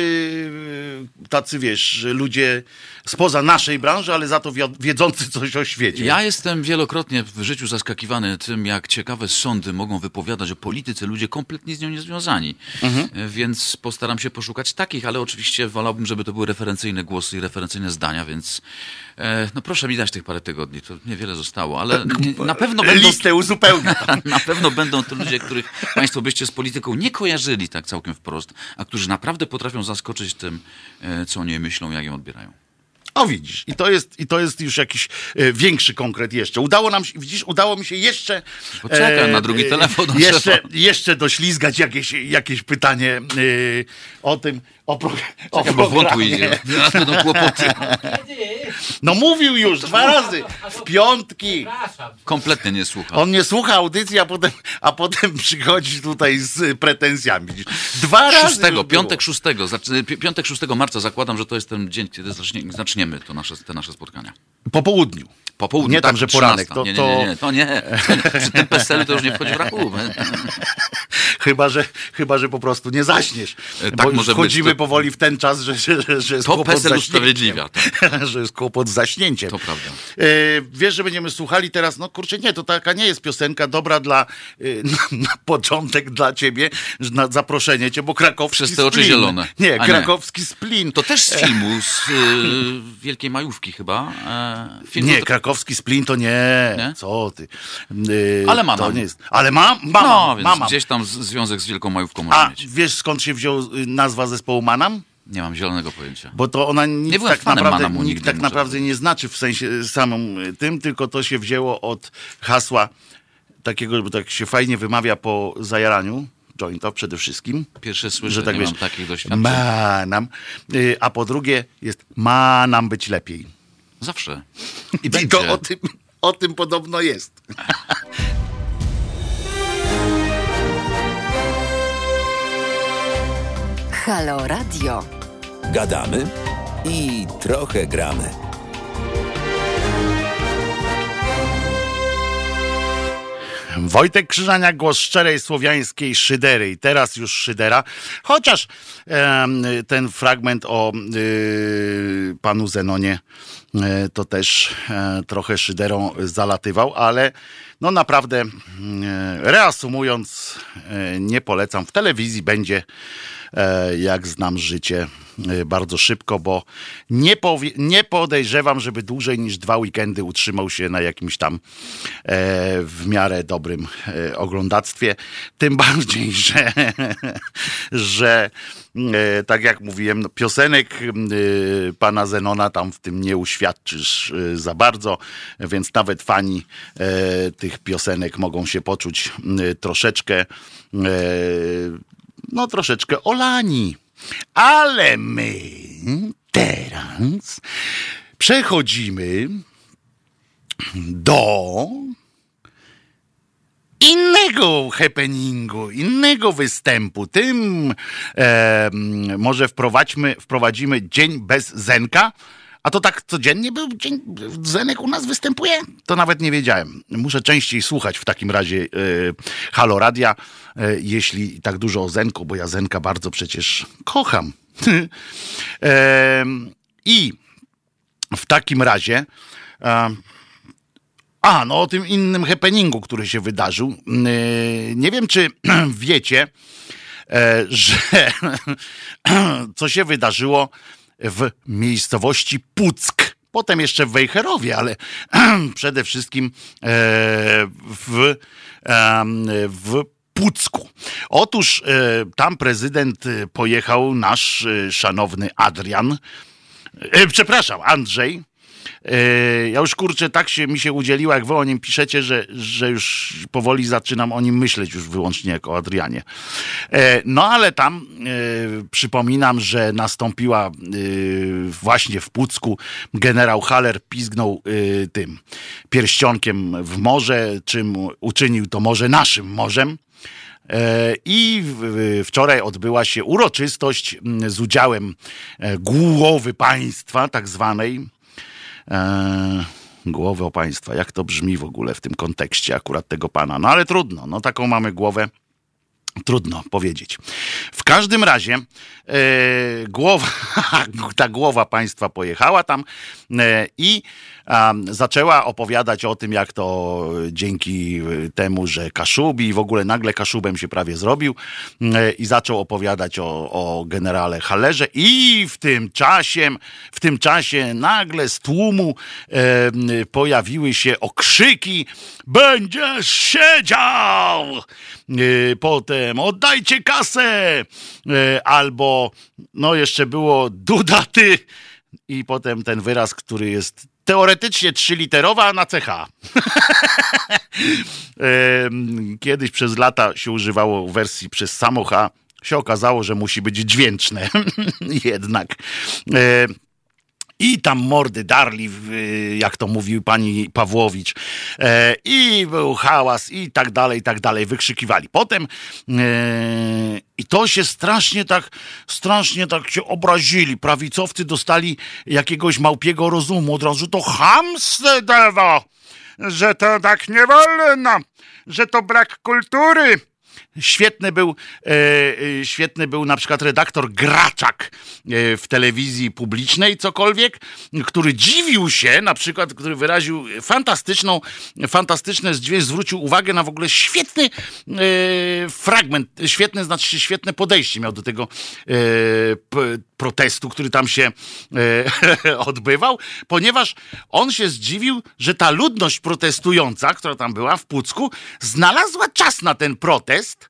y, tacy, wiesz, ludzie spoza naszej branży, ale za to wi- wiedzący coś o świecie? Ja jestem wielokrotnie w życiu zaskakiwany tym, jak ciekawe sądy mogą wypowiadać o polityce ludzie kompletnie z nią niezwiązani. Mhm. E, Więc postaram się poszukać takich, ale oczywiście wolałbym, żeby to były referencyjne głosy i referencyjne zdania, więc e, no proszę mi dać tych parę tygodni. To niewiele zostało, ale nie- na pewno będą... Listę uzupełnię. Na pewno będą to ludzie, których Państwo byście z polityką nie kojarzyli tak całkiem wprost, a którzy naprawdę potrafią zaskoczyć tym, e, co o niej myślą, jak ją odbierają. O widzisz, i to jest, i to jest już jakiś e, większy konkret jeszcze. Udało nam się, widzisz, udało mi się jeszcze... Poczekaj, na drugi telefon Jeszcze, trzeba. jeszcze doślizgać jakieś, jakieś pytanie e, o tym, o, pro, o Czekaj, bo wątły idzie. Będą kłopoty. No mówił już dwa razy, w piątki. Kompletnie nie słucha. On nie słucha audycji, a potem, a potem przychodzi tutaj z pretensjami. Dwa razy. Szóstego, było. piątek szóstego, zac- pi- piątek 6 marca zakładam, że to jest ten dzień, kiedy zacznie, zaczniemy to nasze, te nasze spotkania. Po południu. Po południu, Nie tam, tak, że poranek, 13. to- nie, nie, to- nie, nie, to nie. Przy tym PESEL to już nie wchodzi w rachubę. Chyba, że, chyba, że po prostu nie zaśniesz. E, tak bo może być. wchodzimy To- powoli w ten czas, że, że, że, że jest To kłopot z PESEL usprawiedliwia. Tak, że jest kłopot z zaśnięciem. to prawda. E, wiesz, że będziemy słuchali teraz, no kurczę, nie, to taka nie jest piosenka dobra dla, e, na, na początek dla ciebie, na zaproszenie cię, bo krakowski Przez te oczy splin. zielone. Nie, A nie. krakowski splin. To też z filmu, z y, Wielkiej Majówki chyba. E, film Nie, to- krakowski splin to nie. Nie? Co ty? E, Ale ma To nie jest. Ale ma, ma, No, więc mama. gdzieś tam z- związek z Wielką Majówką może A mieć. wiesz skąd się wziął y, nazwa zespołu Manam? Nie mam zielonego pojęcia. Bo to ona nic Nie tak naprawdę, nikt tak naprawdę nie znaczy w sensie samym y, tym, tylko to się wzięło od hasła takiego, bo tak się fajnie wymawia po zajaraniu, jointa przede wszystkim, Pierwsze słyszę, że tak nie wiesz, mam takich doświadczeń. manam, y, a po drugie jest ma nam być lepiej. Zawsze. I będzie. tylko o tym, o tym podobno jest. Halo Radio. Gadamy i trochę gramy. Wojtek Krzyżania, głos szczerej słowiańskiej szydery i teraz już szydera, chociaż em, ten fragment o y, panu Zenonie y, to też e, trochę szyderą zalatywał, ale no naprawdę y, reasumując, y, nie polecam. W telewizji będzie e, jak znam życie e, bardzo szybko, bo nie, powie, nie podejrzewam, żeby dłużej niż dwa weekendy utrzymał się na jakimś tam e, w miarę dobrym e, oglądactwie. Tym bardziej, że, że e, tak jak mówiłem, no, piosenek e, pana Zenona tam w tym nie uświadczysz e, za bardzo, więc nawet fani tych piosenek mogą się poczuć troszeczkę no troszeczkę olani. Ale my teraz przechodzimy do innego happeningu, innego występu. Tym em, może wprowadźmy, wprowadzimy dzień bez Zenka. A to tak codziennie był dzień, Zenek u nas występuje? To nawet nie wiedziałem. Muszę częściej słuchać w takim razie e, Halo Radia, e, jeśli tak dużo o Zenku, bo ja Zenka bardzo przecież kocham. Em, I w takim razie em, a, no o tym innym happeningu, który się wydarzył. Yy, Nie wiem, czy wiecie, e, że co się wydarzyło w miejscowości Puck. Potem jeszcze w Wejherowie, ale przede wszystkim e, w, w Pucku. Otóż e, tam prezydent e, pojechał nasz szanowny Adrian, przepraszam, Andrzej. E, Ja już kurczę, tak się mi się udzieliło, jak wy o nim piszecie, że, że już powoli zaczynam o nim myśleć już wyłącznie jako o Adrianie. E, No ale tam e, przypominam, że nastąpiła właśnie w Pucku generał Haller pizgnął tym pierścionkiem w morze, czym uczynił to morze naszym morzem. I wczoraj odbyła się uroczystość m, z udziałem e, głowy państwa, tak zwanej. E, głowy o państwa. Jak to brzmi w ogóle w tym kontekście akurat tego pana? No ale trudno, no taką mamy głowę. Trudno powiedzieć. W każdym razie e, głowa, ta głowa państwa pojechała tam e, i zaczęła opowiadać o tym, jak to dzięki e, temu, że Kaszubi w ogóle nagle Kaszubem się prawie zrobił e, i zaczął opowiadać o, o generale Hallerze i w tym czasie, w tym czasie nagle z tłumu e, pojawiły się okrzyki będziesz siedział! E, Potem oddajcie kasę! E, Albo no jeszcze było Duda ty! I potem ten wyraz, który jest teoretycznie trzyliterowy, a na CH. Kiedyś przez lata się używało wersji przez samo H się okazało, że musi być dźwięczne jednak. I tam mordy darli, jak to mówił pani Pawłowicz. E, I był hałas i tak dalej, i tak dalej. Wykrzykiwali. Potem e, i to się strasznie tak, strasznie tak się obrazili. Prawicowcy dostali jakiegoś małpiego rozumu od razu, że to chamstwo, że to tak nie wolno, że to brak kultury Świetny był, e, e, świetny był na przykład redaktor Graczak e, w telewizji publicznej, cokolwiek, który dziwił się, na przykład, który wyraził fantastyczną, fantastyczne zdźwięk, zwrócił uwagę na w ogóle świetny fragment, świetne, znaczy świetne podejście miał do tego protestu, który tam się e, odbywał, ponieważ on się zdziwił, że ta ludność protestująca, która tam była w Pucku, znalazła czas na ten protest,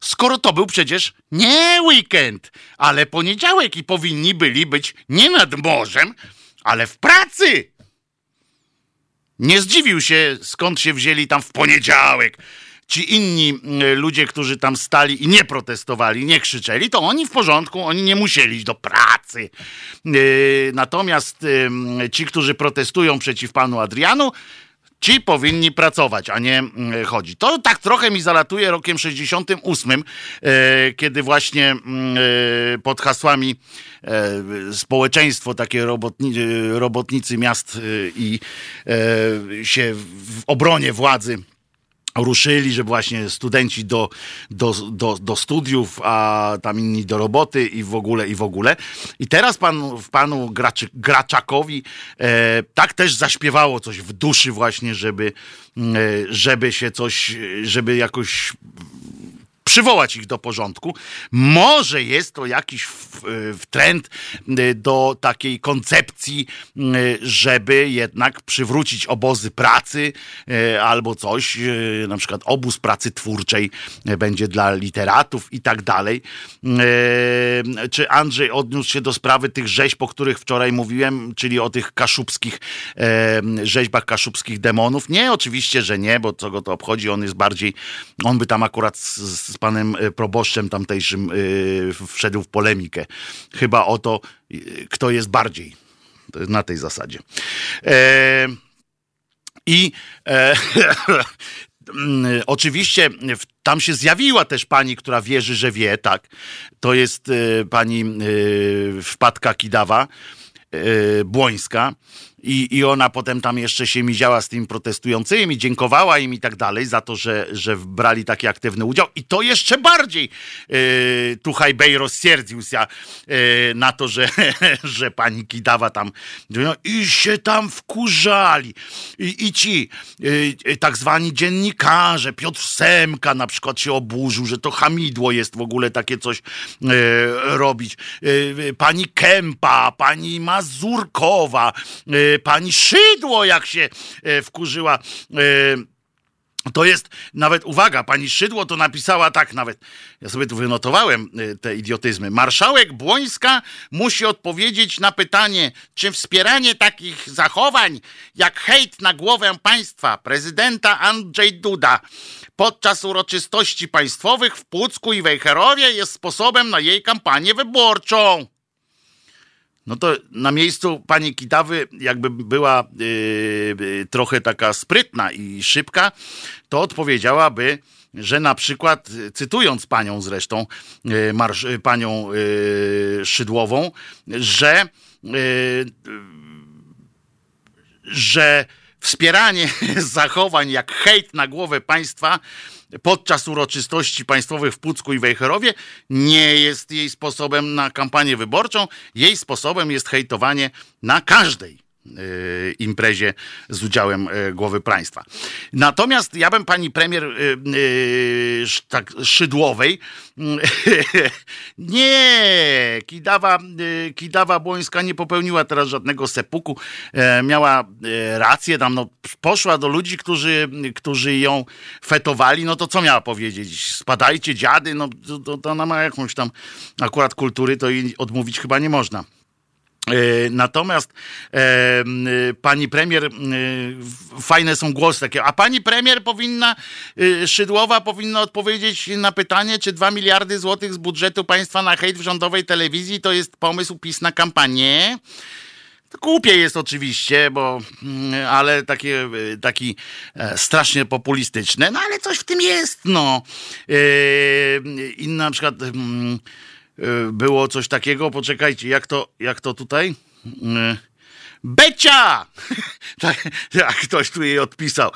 skoro to był przecież nie weekend, ale poniedziałek i powinni byli być nie nad morzem, ale w pracy. Nie zdziwił się, skąd się wzięli tam w poniedziałek ci inni mm, ludzie, którzy tam stali i nie protestowali, nie krzyczeli, to oni w porządku, oni nie musieli iść do pracy. Yy, natomiast ci, którzy protestują przeciw panu Adrianu, ci powinni pracować, a nie mm, chodzić. To tak trochę mi zalatuje rokiem 68, e, kiedy właśnie mm, e, pod hasłami społeczeństwo, takie robotni, robotnicy miast i się w obronie władzy ruszyli, że właśnie studenci do, do, do, do studiów, a tam inni do roboty i w ogóle, i w ogóle. I teraz pan, panu Graczy, Graczakowi e, tak też zaśpiewało coś w duszy właśnie, żeby, e, żeby się coś, żeby jakoś przywołać ich do porządku. Może jest to jakiś trend y, do takiej koncepcji, y, żeby jednak przywrócić obozy pracy y, albo coś, na przykład obóz pracy twórczej będzie dla literatów i tak dalej. Czy Andrzej odniósł się do sprawy tych rzeźb, o których wczoraj mówiłem, czyli o tych kaszubskich rzeźbach kaszubskich demonów? Nie, oczywiście, że nie, bo co go to obchodzi, on jest bardziej, on by tam akurat panem e, proboszczem tamtejszym e, wszedł w polemikę. Chyba o to, e, kto jest bardziej. Na tej zasadzie. E, I e, oczywiście tam się zjawiła też pani, która wierzy, że wie, tak. To jest e, pani e, Wpadka Kidawa, Błońska i, I ona potem tam jeszcze się miziała z tymi protestującymi, dziękowała im i tak dalej za to, że, że brali taki aktywny udział. I to jeszcze bardziej yy, Tuchaj Bej rozsierdził się yy, na to, że, że pani Kidawa tam no, i się tam wkurzali. I, i ci yy, tak zwani dziennikarze, Piotr Semka na przykład się oburzył, że to hamidło jest w ogóle takie coś yy, robić. Yy, pani Kępa, pani Mazurkowa, yy, pani Szydło, jak się e, wkurzyła. E, to jest nawet, uwaga, pani Szydło to napisała tak nawet, ja sobie tu wynotowałem e, te idiotyzmy. Marszałek Błońska musi odpowiedzieć na pytanie, czy wspieranie takich zachowań jak hejt na głowę państwa prezydenta Andrzej Duda podczas uroczystości państwowych w Pucku i Wejherowie jest sposobem na jej kampanię wyborczą. No to na miejscu pani Kitawy, jakby była yy, trochę taka sprytna i szybka, to odpowiedziałaby, że na przykład, cytując panią zresztą, yy, marsz, panią yy, Szydłową, że, że wspieranie zachowań jak hejt na głowę państwa podczas uroczystości państwowych w Pucku i Wejherowie nie jest jej sposobem na kampanię wyborczą. Jej sposobem jest hejtowanie na każdej imprezie z udziałem y, głowy państwa. Natomiast ja bym pani premier y, tak szydłowej nie, Kidawa, Kidawa Błońska nie popełniła teraz żadnego sepuku. E, miała e, rację, tam no, poszła do ludzi, którzy, którzy ją fetowali, no to co miała powiedzieć? Spadajcie dziady, no to, to ona ma jakąś tam akurat kultury, to jej odmówić chyba nie można. E, natomiast e, pani premier, e, fajne są głosy takie, a pani premier powinna, e, Szydłowa powinna odpowiedzieć na pytanie, czy 2 miliardy złotych z budżetu państwa na hejt w rządowej telewizji to jest pomysł PiS na kampanię. Głupie jest oczywiście, bo, mm, ale takie, e, taki e, strasznie populistyczne, no ale coś w tym jest, no. E, I na przykład mm, e, było coś takiego, poczekajcie, jak to, jak to tutaj? E, Becia! tak, jak ktoś tu jej odpisał.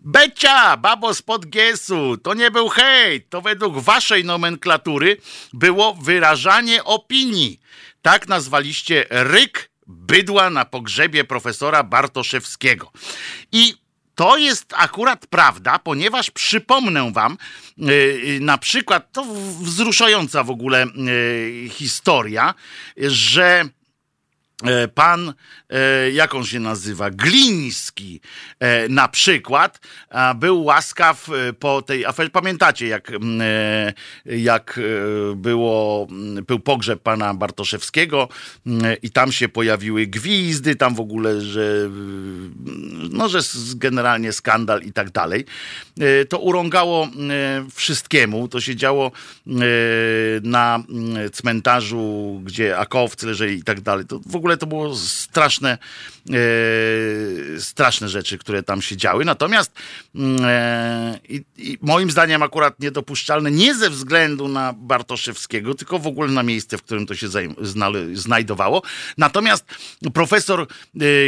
Becia, babo spod Giesu, to nie był hejt, to według waszej nomenklatury było wyrażanie opinii. Tak nazwaliście ryk bydła na pogrzebie profesora Bartoszewskiego. I to jest akurat prawda, ponieważ przypomnę wam, yy, na przykład, to wzruszająca w ogóle yy, historia, że pan, e, jak on się nazywa, Gliński e, na przykład, był łaskaw e, po tej aferze. Pamiętacie, jak, e, jak e, było, był pogrzeb pana Bartoszewskiego i tam się pojawiły gwizdy, tam w ogóle, że no, że generalnie skandal i tak dalej. E, To urągało e, wszystkiemu. To się działo e, na cmentarzu, gdzie akowcy leżeli i tak dalej. To w ogóle to było straszne, e, straszne rzeczy, które tam się działy. Natomiast mm, e, i, i moim zdaniem akurat niedopuszczalne nie ze względu na Bartoszewskiego, tylko w ogóle na miejsce, w którym to się znajdowało. Natomiast profesor e,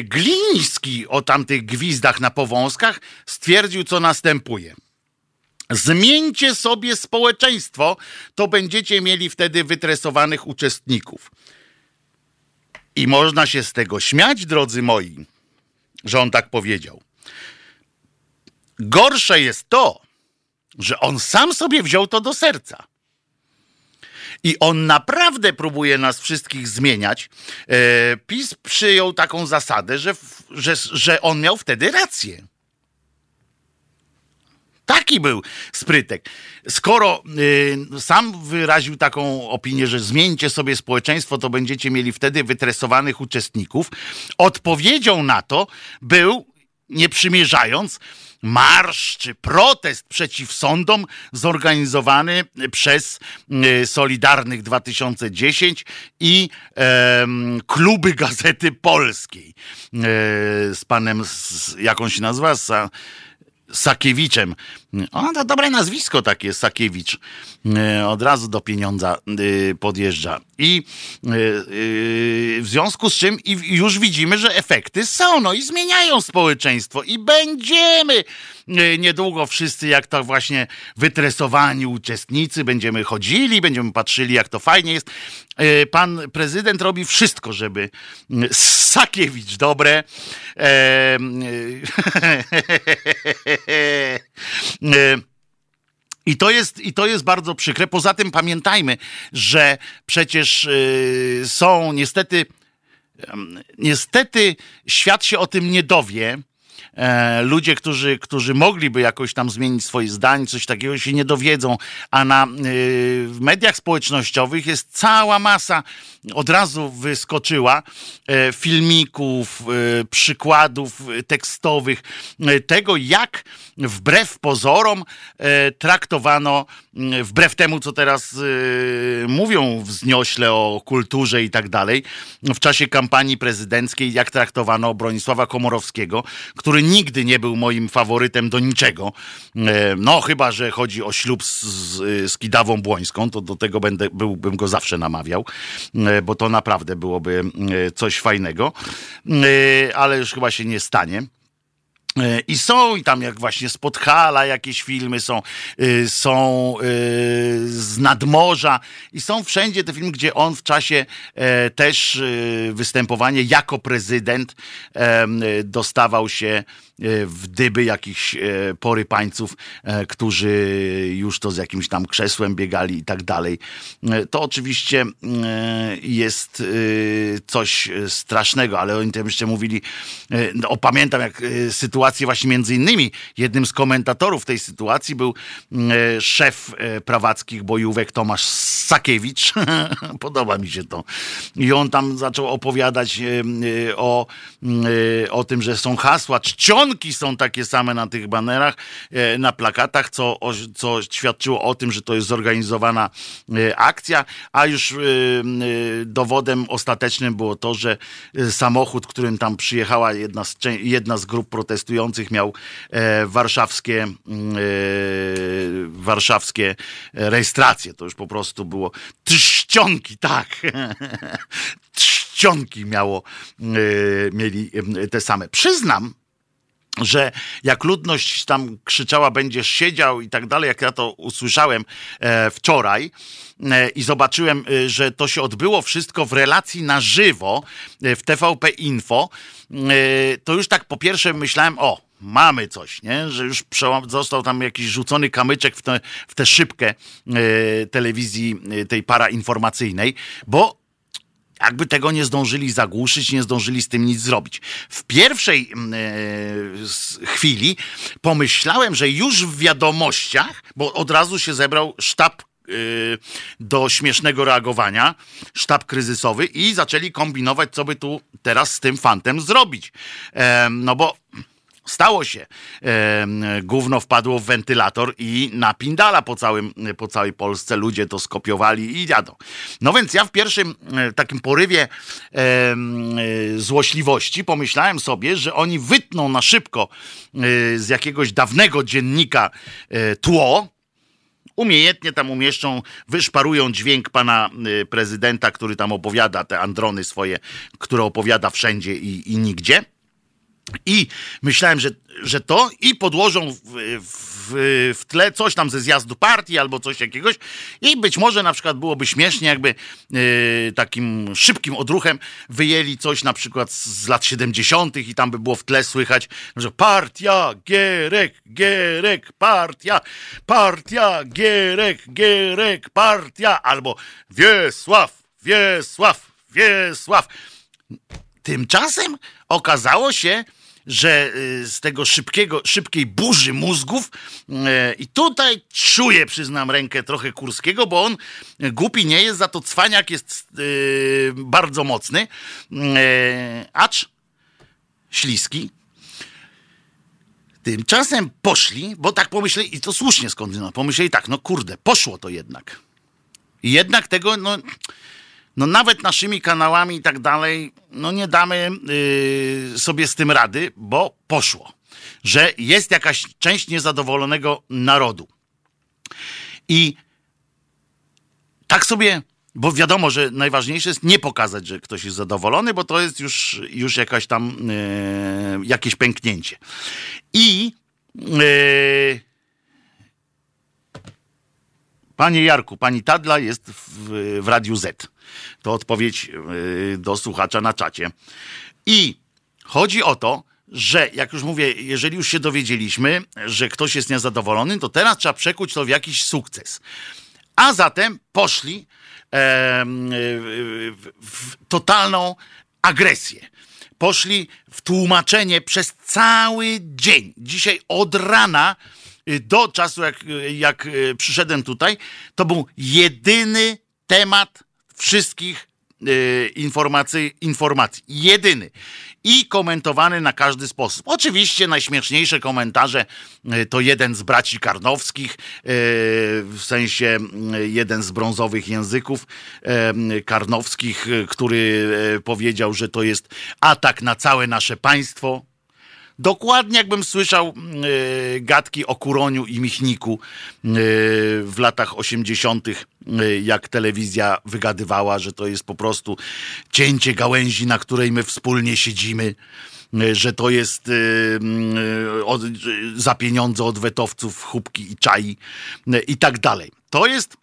Gliński o tamtych gwizdach na powązkach stwierdził, co następuje. Zmieńcie sobie społeczeństwo, to będziecie mieli wtedy wytresowanych uczestników. I można się z tego śmiać, drodzy moi, że on tak powiedział. Gorsze jest to, że on sam sobie wziął to do serca. I on naprawdę próbuje nas wszystkich zmieniać. E, PiS przyjął taką zasadę, że, że, że on miał wtedy rację. Taki był sprytek. Skoro y, sam wyraził taką opinię, że zmieńcie sobie społeczeństwo, to będziecie mieli wtedy wytresowanych uczestników, odpowiedzią na to był, nie przymierzając, marsz czy protest przeciw sądom zorganizowany przez y, Solidarnych 2010 i kluby Gazety Polskiej y, z panem, s- jak się nazywa? Sa, Sakiewiczem. O, to dobre nazwisko takie, Sakiewicz. E, Od razu do pieniądza e, podjeżdża. I e, w związku z czym już widzimy, że efekty są, no i zmieniają społeczeństwo i będziemy niedługo wszyscy jak to właśnie wytresowani uczestnicy, będziemy chodzili, będziemy patrzyli jak to fajnie jest. Pan prezydent robi wszystko, żeby Sakiewicz dobre. E, e, I to, jest, I to jest bardzo przykre. Poza tym pamiętajmy, że przecież y, są niestety, niestety świat się o tym nie dowie. E, ludzie, którzy, którzy mogliby jakoś tam zmienić swoje zdanie, coś takiego się nie dowiedzą, a na y, w mediach społecznościowych jest cała masa, od razu wyskoczyła e, filmików, e, przykładów tekstowych tego, jak wbrew pozorom traktowano, wbrew temu, co teraz mówią wzniośle o kulturze i tak dalej, w czasie kampanii prezydenckiej, jak traktowano Bronisława Komorowskiego, który nigdy nie był moim faworytem do niczego. E, No, chyba, że chodzi o ślub z, z, Kidawą Błońską, to do tego będę, byłbym go zawsze namawiał, e, bo to naprawdę byłoby e, coś fajnego, ale już chyba się nie stanie. E, I są i tam jak właśnie z Podhala jakieś filmy są, y, są y, z nadmorza i są wszędzie te filmy, gdzie on w czasie e, też y, występowania jako prezydent y, dostawał się w dyby jakichś porypańców, którzy już to z jakimś tam krzesłem biegali i tak dalej. To oczywiście jest coś strasznego, ale oni tam jeszcze mówili, no, pamiętam jak sytuację właśnie między innymi, jednym z komentatorów tej sytuacji był szef prawackich bojówek Tomasz Sakiewicz. Podoba mi się to. I on tam zaczął opowiadać o, o tym, że są hasła, czcionki są takie same na tych banerach, e, na plakatach, co, co świadczyło o tym, że to jest zorganizowana e, akcja, a już e, dowodem ostatecznym było to, że samochód, którym tam przyjechała jedna z, jedna z grup protestujących, miał warszawskie, warszawskie rejestracje. To już po prostu było trzcionki, tak. czcionki miało, mieli te same. Przyznam, że jak ludność tam krzyczała, będziesz siedział i tak dalej, jak ja to usłyszałem e, wczoraj e, i zobaczyłem, e, że to się odbyło wszystko w relacji na żywo w TVP Info, to już tak po pierwsze myślałem, o, mamy coś, nie? że już został tam jakiś rzucony kamyczek w, te, w tę szybkę telewizji tej parainformacyjnej, bo jakby tego nie zdążyli zagłuszyć, nie zdążyli z tym nic zrobić. W pierwszej mm, e, chwili pomyślałem, że już w wiadomościach, bo od razu się zebrał sztab e, do śmiesznego reagowania, sztab kryzysowy i zaczęli kombinować, co by tu teraz z tym fantem zrobić. E, no bo Stało się. Gówno wpadło w wentylator i napindala po, całym, po całej Polsce. Ludzie to skopiowali i jadą. No więc ja w pierwszym e, takim porywie e, złośliwości pomyślałem sobie, że oni wytną na szybko e, z jakiegoś dawnego dziennika tło, umiejętnie tam umieszczą, wyszparują dźwięk pana prezydenta, który tam opowiada te androny swoje, które opowiada wszędzie i, i nigdzie. I myślałem, że, że to i podłożą w, w, w, tle coś tam ze zjazdu partii albo coś jakiegoś i być może na przykład byłoby śmiesznie, jakby yy, takim szybkim odruchem wyjęli coś na przykład z lat 70. i tam by było w tle słychać, że partia, Gierek, Gierek, partia, partia, Gierek, Gierek, partia, albo Wiesław, Wiesław, Wiesław. Tymczasem okazało się, że y, z tego szybkiego, szybkiej burzy mózgów y, i tutaj czuję, przyznam, rękę trochę Kurskiego, bo on głupi nie jest, za to cwaniak jest y, bardzo mocny, acz śliski. Tymczasem poszli, bo tak pomyśleli, i to słusznie skądinąd, pomyśleli tak, no kurde, poszło to jednak. I jednak tego, no no nawet naszymi kanałami i tak dalej, no nie damy yy, sobie z tym rady, bo poszło, że jest jakaś część niezadowolonego narodu. I tak sobie, bo wiadomo, że najważniejsze jest nie pokazać, że ktoś jest zadowolony, bo to jest już, już jakaś tam yy, jakieś pęknięcie. I yy, Panie Jarku, pani Tadla jest w, w Radiu Z. To odpowiedź y, do słuchacza na czacie. I chodzi o to, że jak już mówię, jeżeli już się dowiedzieliśmy, że ktoś jest niezadowolony, to teraz trzeba przekuć to w jakiś sukces. A zatem poszli e, w, totalną agresję. Poszli w tłumaczenie przez cały dzień. Dzisiaj od rana do czasu, jak, jak y, przyszedłem tutaj, to był jedyny temat wszystkich y, informacji, informacji. Jedyny. I komentowany na każdy sposób. Oczywiście najśmieszniejsze komentarze to jeden z braci Karnowskich, w sensie jeden z brązowych języków karnowskich, który powiedział, że to jest atak na całe nasze państwo Dokładnie jakbym słyszał y, gadki o Kuroniu i Michniku y, w latach 80., y, jak telewizja wygadywała, że to jest po prostu cięcie gałęzi, na której my wspólnie siedzimy że to jest od, za pieniądze od wetowców, chubki i czai i tak dalej. To jest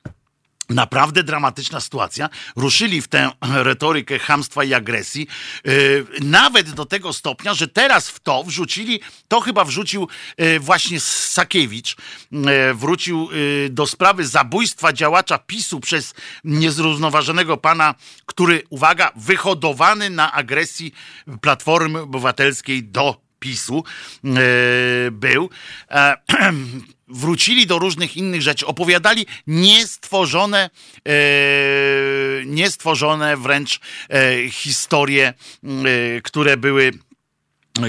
Naprawdę dramatyczna sytuacja. Ruszyli w tę retorykę hamstwa i agresji, yy, nawet do tego stopnia, że teraz w to wrzucili, to chyba wrzucił yy, właśnie Sakiewicz, yy, wrócił do sprawy zabójstwa działacza PiSu przez niezrównoważonego pana, który, uwaga, wyhodowany na agresji Platformy Obywatelskiej do PiSu był. Wrócili do różnych innych rzeczy, opowiadali niestworzone, e, niestworzone wręcz e, historie, e, które były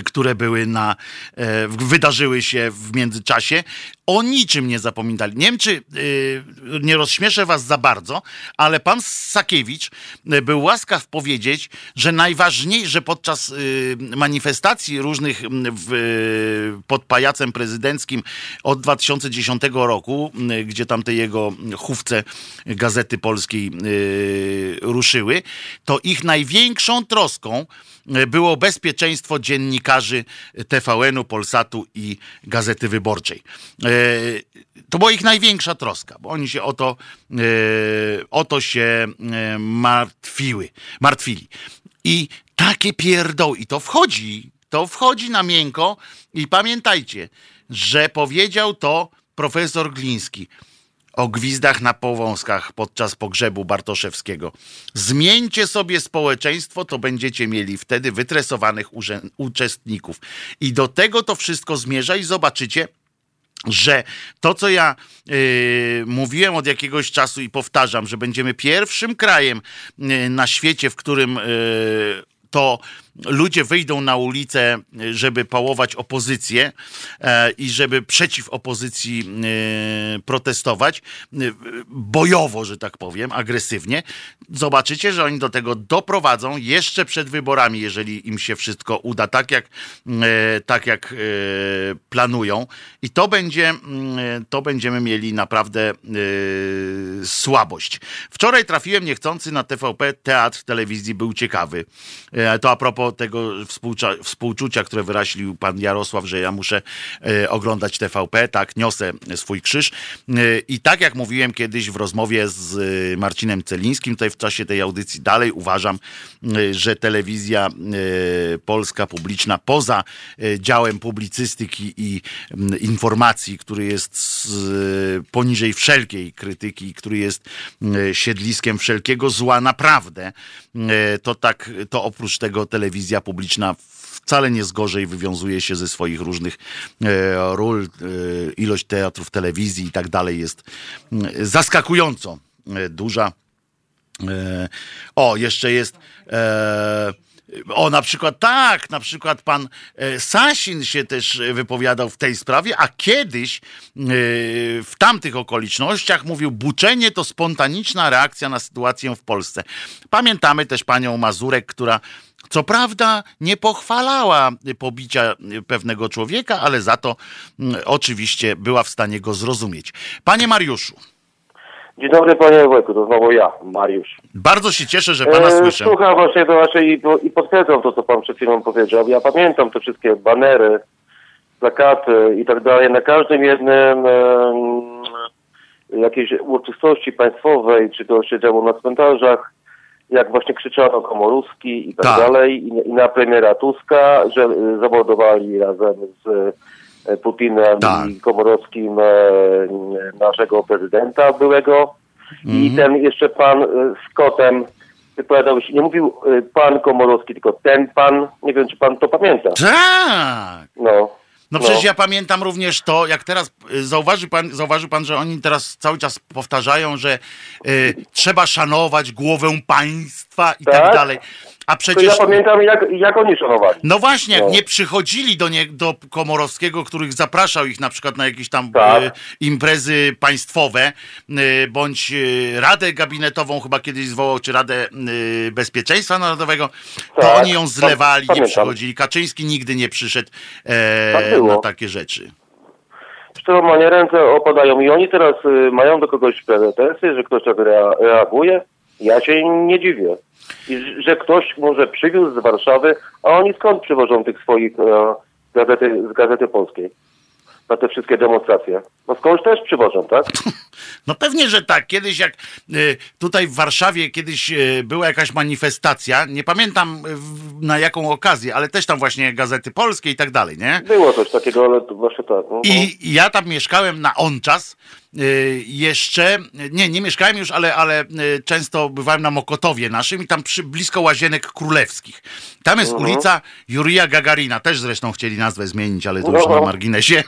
które były na, e, wydarzyły się w międzyczasie, o niczym nie zapominali. Nie wiem, czy y, nie rozśmieszę was za bardzo, ale pan Sakiewicz y, był łaskaw powiedzieć, że najważniejsze, że podczas manifestacji różnych w, pod pajacem prezydenckim od 2010 roku, gdzie tam te jego chówce Gazety Polskiej ruszyły, to ich największą troską było bezpieczeństwo dziennikarzy TVN-u, Polsatu i Gazety Wyborczej. E, to była ich największa troska, bo oni się o to, e, o to się e, martwiły, martwili. I takie pierdoły, i to wchodzi, to wchodzi na miękko i pamiętajcie, że powiedział to profesor Gliński o gwizdach na powązkach podczas pogrzebu Bartoszewskiego. Zmieńcie sobie społeczeństwo, to będziecie mieli wtedy wytresowanych uczestników. I do tego to wszystko zmierza i zobaczycie, że to, co ja yy, mówiłem od jakiegoś czasu i powtarzam, że będziemy pierwszym krajem yy, na świecie, w którym yy, to ludzie wyjdą na ulicę, żeby pałować opozycję e, i żeby przeciw opozycji e, protestować, e, bojowo, że tak powiem, agresywnie, zobaczycie, że oni do tego doprowadzą jeszcze przed wyborami, jeżeli im się wszystko uda tak, jak, tak jak planują. I to będzie, to będziemy mieli naprawdę słabość. Wczoraj trafiłem niechcący na TVP, teatr telewizji był ciekawy. To a propos propos tego współczucia, które wyraźlił pan Jarosław, że ja muszę e, oglądać TVP, tak, niosę swój krzyż. E, I tak jak mówiłem kiedyś w rozmowie z e, Marcinem Celińskim, tutaj w czasie tej audycji dalej uważam, że telewizja polska publiczna poza działem publicystyki i informacji, który jest poniżej wszelkiej krytyki, który jest siedliskiem wszelkiego zła, naprawdę, to tak, to oprócz tego telewizja publiczna wcale nie z gorzej wywiązuje się ze swoich różnych e, ról. E, ilość teatrów, telewizji i tak dalej jest mm, zaskakująco e, duża. O, jeszcze jest. O, na przykład tak, na przykład pan Sasin się też wypowiadał w tej sprawie, a kiedyś w tamtych okolicznościach mówił, buczenie to spontaniczna reakcja na sytuację w Polsce. Pamiętamy też panią Mazurek, która co prawda nie pochwalała pobicia pewnego człowieka, ale za to mm, oczywiście była w stanie go zrozumieć. Panie Mariuszu. Dzień dobry panie Wojku, to znowu ja, Mariusz. Bardzo się cieszę, że pana e, słyszę. Słucham właśnie to waszej i, i potwierdzam to, co pan przed chwilą powiedział. Ja pamiętam te wszystkie banery, plakaty i tak dalej. Na każdym jednym e, jakiejś uroczystości państwowej, czy to się działo na cmentarzach, jak właśnie krzyczano Komorowski i tak, tak. dalej, i, i, na premiera Tuska, że y, zawodowali razem z Putinem tak. i Komorowskim e, naszego prezydenta byłego. I mhm. ten jeszcze pan y, z kotem wypowiadał się, nie mówił pan Komorowski, tylko ten pan, nie wiem czy pan to pamięta. Tak! No. No przecież no. ja pamiętam również to, jak teraz zauważy pan, zauważył pan, że oni teraz cały czas powtarzają, że y, trzeba szanować głowę państwa i tak, tak dalej. A przecież. ja pamiętam, jak, jak oni szanowali. No właśnie, jak no. nie przychodzili do, nie, do Komorowskiego, których zapraszał ich na przykład na jakieś tam tak. y, imprezy państwowe, y, bądź y, Radę Gabinetową, chyba kiedyś zwołał, czy Radę Bezpieczeństwa Narodowego, to tak. oni ją zlewali, nie przychodzili. Kaczyński nigdy nie przyszedł e, tak na takie rzeczy. Normalnie ręce opadają i oni teraz mają do kogoś pretensje, że ktoś tak reaguje. Ja się nie dziwię. I że ktoś może przywiózł z Warszawy, a oni skąd przywożą tych swoich e, gazety, z Gazety Polskiej? Na te wszystkie demonstracje. No skądś też przywożą, tak? No pewnie, że tak. Kiedyś jak y, tutaj w Warszawie kiedyś y, była jakaś manifestacja, nie pamiętam y, na jaką okazję, ale też tam właśnie Gazety Polskie i tak dalej, nie? Było coś takiego, ale to właśnie tak. no. I ja tam mieszkałem na on czas. Jeszcze, nie, nie mieszkałem już, ale, ale często bywałem na Mokotowie naszym i tam przy, blisko Łazienek Królewskich. Tam jest Mhm. ulica Jurija Gagarina, też zresztą chcieli nazwę zmienić, ale to już No. na marginesie.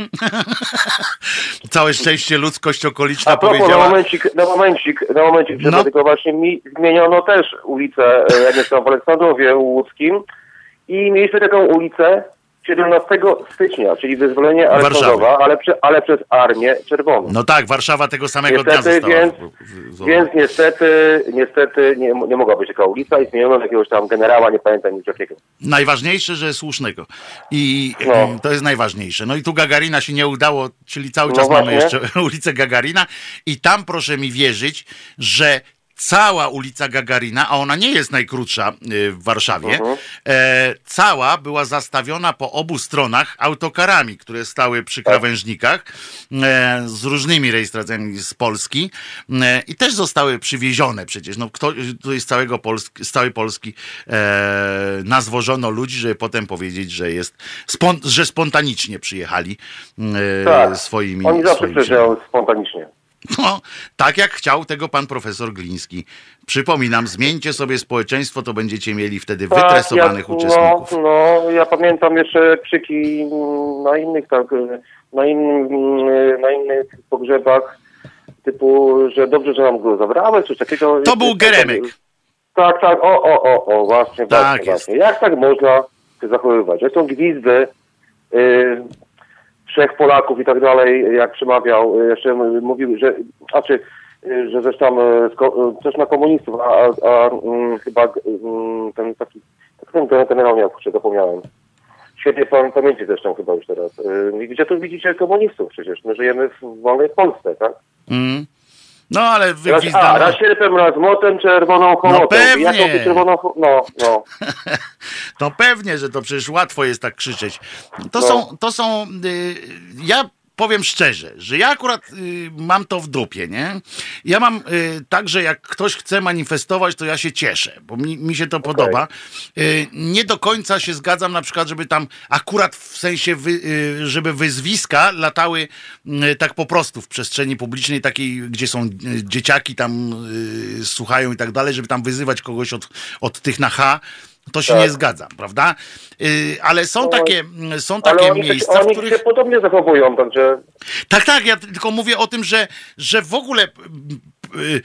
Całe szczęście ludzkość okoliczna A propos, na powiedziała. momencik, na momencik, na momencik, No. no. tylko właśnie mi zmieniono też ulicę, e, ja mieszkam w Aleksandrowie Łódzkim i mieliśmy taką ulicę 17 stycznia, czyli wyzwolenie Aleksandrowa, ale, ale przez Armię Czerwoną. No tak, Warszawa tego samego dnia Niestety, została. więc, w- więc niestety, niestety nie, nie mogła być taka ulica i zmieniono jakiegoś tam generała, nie pamiętam nic jakiego. Najważniejsze, że słusznego. I No. mm, to jest najważniejsze. No i tu Gagarina się nie udało, czyli cały No czas mamy właśnie. jeszcze ulicę Gagarina. I tam proszę mi wierzyć, że cała ulica Gagarina, a ona nie jest najkrótsza y, w Warszawie, Mhm. e, cała była zastawiona po obu stronach autokarami, które stały przy Tak. krawężnikach e, z różnymi rejestracjami z Polski e, i też zostały przywiezione przecież. No, kto, tutaj z, całego Polski, z całej Polski e, nazwożono ludzi, żeby potem powiedzieć, że jest spon, że spontanicznie przyjechali e, Tak, swoimi Oni zawsze przyjeżdżają spontanicznie. no, tak jak chciał tego pan profesor Gliński. Przypominam, zmieńcie sobie społeczeństwo, to będziecie mieli wtedy wytresowanych jak, uczestników. No, no, ja pamiętam jeszcze krzyki na innych tak, na, innym, na innych pogrzebach, typu, że dobrze, że nam go zabrałeś, coś takiego. To był Geremek. Tak, tak, o, o, o, o, właśnie, Tak właśnie, jest. właśnie. Jak tak można się zachowywać? Zresztą gwizdy y, trzech Polaków i tak dalej, jak przemawiał, y, jeszcze mówił, że, znaczy, że zresztą sko- y, coś na komunistów, a, a, a mm, chyba mm, ten taki, ten, ten generał miał, kurczę, zapomniałem. Świetnie pamięci zresztą chyba już teraz. Gdzie tu widzicie komunistów przecież? My żyjemy w wolnej Polsce, tak? Mm. No ale Raz, a, wygwizdano. raz sierpem, raz młotem, czerwoną hołotą. pewnie. Jaką ty czerwoną No, no. No pewnie, że to przecież łatwo jest tak krzyczeć. To No. są, to są, y, ja powiem szczerze, że ja akurat y, mam to w dupie, nie? Ja mam y, tak, że jak ktoś chce manifestować, to ja się cieszę, bo mi, mi się to podoba. Y, nie do końca się zgadzam na przykład, żeby tam akurat w sensie, wy, y, żeby wyzwiska latały y, tak po prostu w przestrzeni publicznej, takiej, gdzie są y, dzieciaki tam słuchają i tak dalej, żeby tam wyzywać kogoś od, od tych na H, to się Tak. nie zgadzam, prawda? Y, ale są No, takie, mm, są takie oni, miejsca, w oni których... się podobnie zachowują, także Tak, tak, ja tylko mówię o tym, że, że w ogóle y,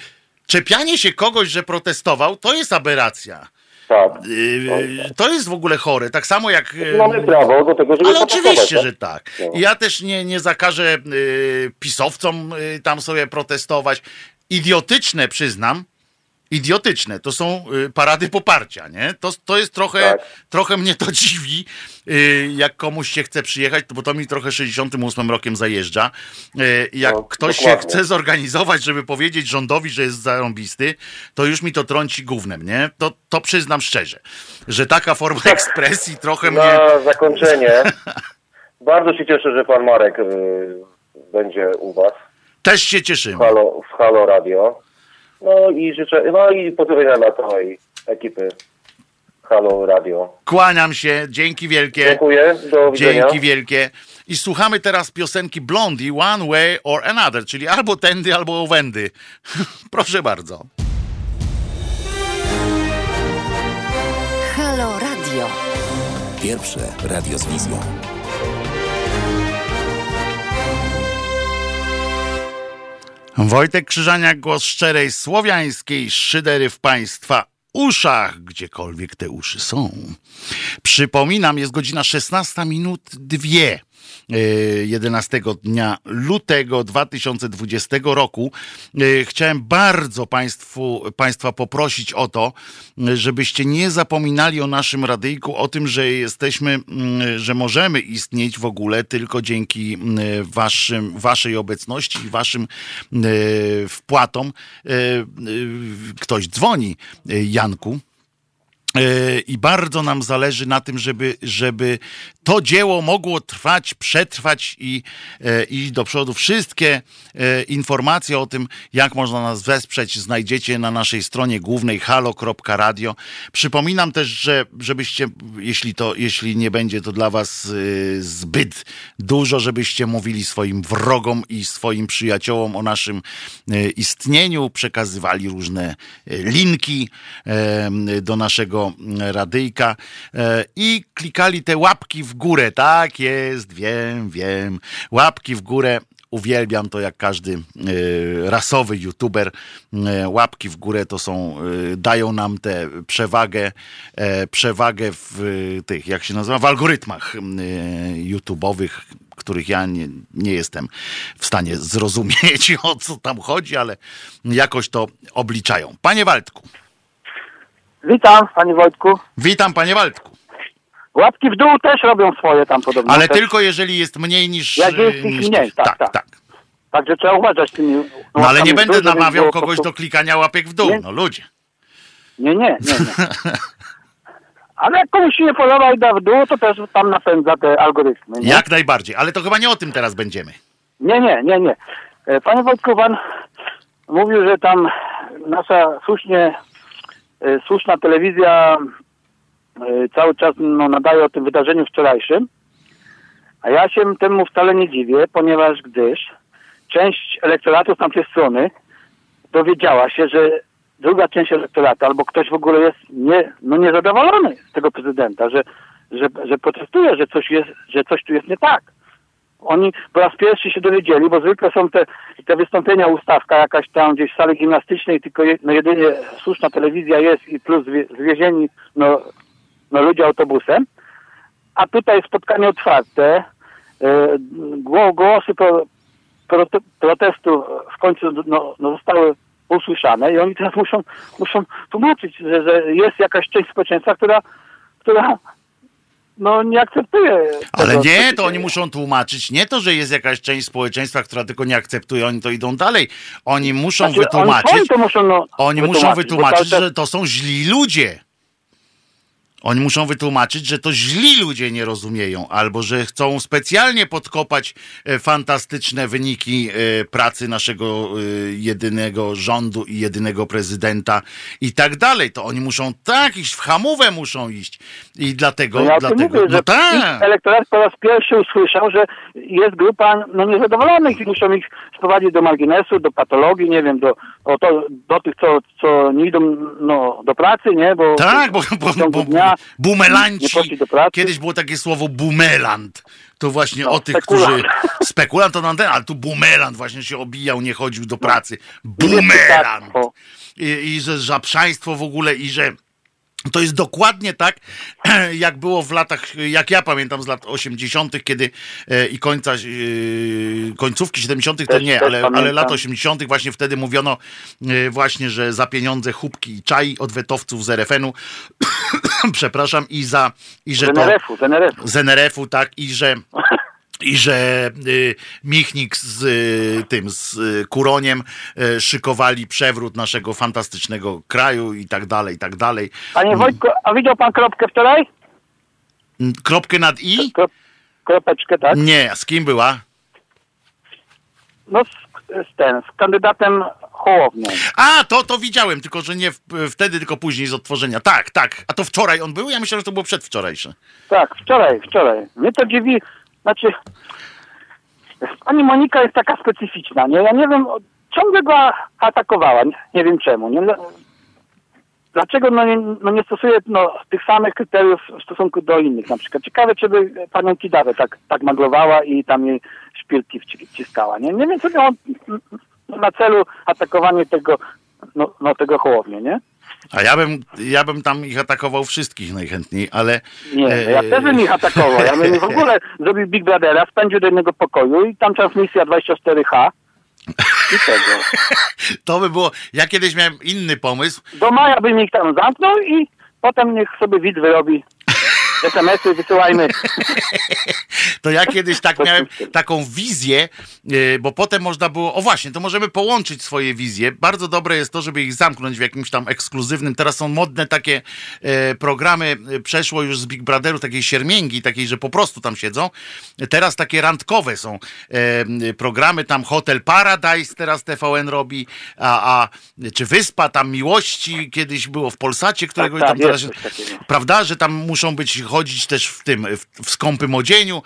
czepianie się kogoś, że protestował, to jest aberracja. tak. Y, to jest w ogóle chore. Tak samo jak. Mamy prawo do tego, żeby Ale oczywiście, tak? że tak. No. Ja też nie, nie zakażę pisowcom tam sobie protestować. Idiotyczne, przyznam. Idiotyczne. To są y, parady poparcia, nie? To, to jest trochę, Tak. trochę mnie to dziwi, y, jak komuś się chce przyjechać, bo to mi trochę 68 rokiem zajeżdża. Y, jak No, ktoś się dokładnie. chce zorganizować, żeby powiedzieć rządowi, że jest zarąbisty, to już mi to trąci gównem, nie? To, to przyznam szczerze, że taka forma ekspresji trochę mnie... Na zakończenie, bardzo się cieszę, że pan Marek będzie u was Też się w cieszymy. Halo, w Halo Radio. No i życzę, no i pozdrowienia dla całej ekipy Halo Radio. Kłaniam się, dzięki wielkie. Dziękuję, do widzenia. Dzięki wielkie. I słuchamy teraz piosenki Blondie, One Way or Another, czyli albo tędy, albo owędy. Proszę bardzo. Halo Radio. Pierwsze radio z wizją. Wojtek Krzyżania, głos szczerej słowiańskiej szydery w Państwa uszach, gdziekolwiek te uszy są. Przypominam, jest godzina 16 minut 2. 11 dnia lutego 2020 roku. E, Chciałem bardzo państwu, Państwa poprosić o to, e, żebyście nie zapominali o naszym radyjku, o tym, że jesteśmy, że możemy istnieć w ogóle tylko dzięki waszym, Waszej obecności i Waszym e, wpłatom. E, e, Ktoś dzwoni, e, Janku. E, I bardzo nam zależy na tym, żeby, żeby to dzieło mogło trwać, przetrwać i e, iść do przodu. Wszystkie e, informacje o tym, jak można nas wesprzeć, znajdziecie na naszej stronie głównej halo.radio. Przypominam też, że żebyście, jeśli to, jeśli nie będzie to dla was zbyt dużo, żebyście mówili swoim wrogom i swoim przyjaciołom o naszym istnieniu, przekazywali różne linki do naszego radyjka e, i klikali te łapki w górę. Tak jest, wiem, wiem. Łapki w górę uwielbiam to jak każdy y, rasowy youtuber. Y, łapki w górę to są, dają nam tę przewagę, przewagę w tych, jak się nazywa, w algorytmach YouTube'owych, których ja nie, nie jestem w stanie zrozumieć, o co tam chodzi, ale jakoś to obliczają. Panie Waldku. Witam, panie Wojtku. Witam, panie Waldku. Łapki w dół też robią swoje tam podobno. Ale też. tylko jeżeli jest mniej niż... Jak jest ich niż mniej, tak, tak, tak. tak. Także trzeba uważać tymi No ale nie będę dół, namawiał kogoś do klikania łapek w dół, Nie? no ludzie. Nie, nie, nie, nie. Ale jak komuś się nie podoba i da w dół, to też tam napędza te algorytmy. Nie? Jak najbardziej, ale to chyba nie o tym teraz będziemy. Nie, nie, nie, nie. E, Panie Wojtku, pan mówił, że tam nasza słusznie, e, słuszna telewizja e, cały czas no, nadaje o tym wydarzeniu wczorajszym, a ja się temu wcale nie dziwię, ponieważ gdyż część elektoratu z tamtej strony dowiedziała się, że druga część elektoratu albo ktoś w ogóle jest nie, no niezadowolony z tego prezydenta, że, że, że protestuje, że coś, jest, że coś tu jest nie tak. Oni po raz pierwszy się dowiedzieli, bo zwykle są te, te wystąpienia, ustawka jakaś tam gdzieś w sali gimnastycznej, tylko je, no jedynie słuszna telewizja jest i plus zwie, zwiezieni no, no ludzie autobusem. A tutaj spotkanie otwarte, e, gło- głosy pro, prote- protestu w końcu no, no zostały usłyszane i oni teraz muszą, muszą tłumaczyć, że, że jest jakaś część społeczeństwa, która, która no nie akceptuje. Ale tego, nie, to oni muszą tłumaczyć. Nie to, że jest jakaś część społeczeństwa, która tylko nie akceptuje, oni to idą dalej. Oni muszą Znaczy, Oni wytłumaczyć. sami to muszą, no, Oni muszą bo wytłumaczyć, czas- że to są źli ludzie. Oni muszą wytłumaczyć, że to źli ludzie nie rozumieją, albo że chcą specjalnie podkopać e, fantastyczne wyniki e, pracy naszego e, jedynego rządu i jedynego prezydenta i tak dalej. To oni muszą tak iść, w hamówę muszą iść. I dlatego, No ja dlatego, mówię, no tak. elektorat po raz pierwszy usłyszał, że jest grupa no, niezadowolonych i muszą ich sprowadzić do marginesu, do patologii, nie wiem, do, o to, do tych, co, co nie idą no, do pracy, nie? Bo Tak, bo, bo, ciągu bo bumelanci. Kiedyś było takie słowo bumeland. To właśnie No, o tych, spekulant. którzy. Spekulant to na ten, ale tu bumeland właśnie się obijał, nie chodził do pracy. No. Bumeland. O. I, I że żabrzaństwo w ogóle i że. To jest dokładnie tak, jak było w latach, jak ja pamiętam z lat 80., kiedy e, i końca, e, końcówki 70., to nie, ale, ale lat 80., właśnie wtedy mówiono e, właśnie, że za pieniądze chubki i czai odwetowców z RFN-u, przepraszam, i za, i że Z to NRF-u, z NRF-u. z NRF-u, tak, i że i że y, Michnik z y, tym, z y, Kuroniem szykowali przewrót naszego fantastycznego kraju i tak dalej, i tak dalej. Panie Wojtku, a widział pan kropkę wczoraj? Mm, Kropkę nad i? Krop, kropeczkę, tak? Nie, z kim była? No z, z ten, z kandydatem Hołownią. A, to, to widziałem, tylko że nie w, wtedy, tylko później z odtworzenia. Tak, tak. A to wczoraj on był? Ja myślałem, że to było przedwczorajsze. Tak, wczoraj, wczoraj. Mnie to dziwi, znaczy pani Monika jest taka specyficzna, nie? Ja nie wiem, ciągle go atakowała, nie, wiem czemu, nie? Dlaczego no nie, no nie stosuje no, tych samych kryteriów w stosunku do innych na przykład? Ciekawe, czy by panią Kidawę tak, tak maglowała i tam jej szpilki wci- wciskała, nie? Nie wiem, co miało na celu atakowanie tego, no, no tego Hołownię, nie? A ja bym, ja bym tam ich atakował wszystkich najchętniej, ale... Nie, no ja też bym ich atakował. Ja bym w ogóle zrobił Big Brothera, spędził do jednego pokoju i tam transmisja 24H i tego. To by było... Ja kiedyś miałem inny pomysł, Do maja bym ich tam zamknął i potem niech sobie widz wyrobi SMS-y wysyłajmy. To ja kiedyś tak miałem taką wizję, yy, bo potem można było, o właśnie, to możemy połączyć swoje wizje. Bardzo dobre jest to, żeby ich zamknąć w jakimś tam ekskluzywnym, teraz są modne takie e, programy, e, przeszło już z Big Brotheru, takiej siermięgi, takiej, że po prostu tam siedzą. Teraz takie randkowe są programy, tam Hotel Paradise teraz TVN robi, a, a czy Wyspa tam Miłości kiedyś było w Polsacie, którego tak, tam teraz prawda, że tam muszą być chodzić też w tym, w, w skąpym odzieniu,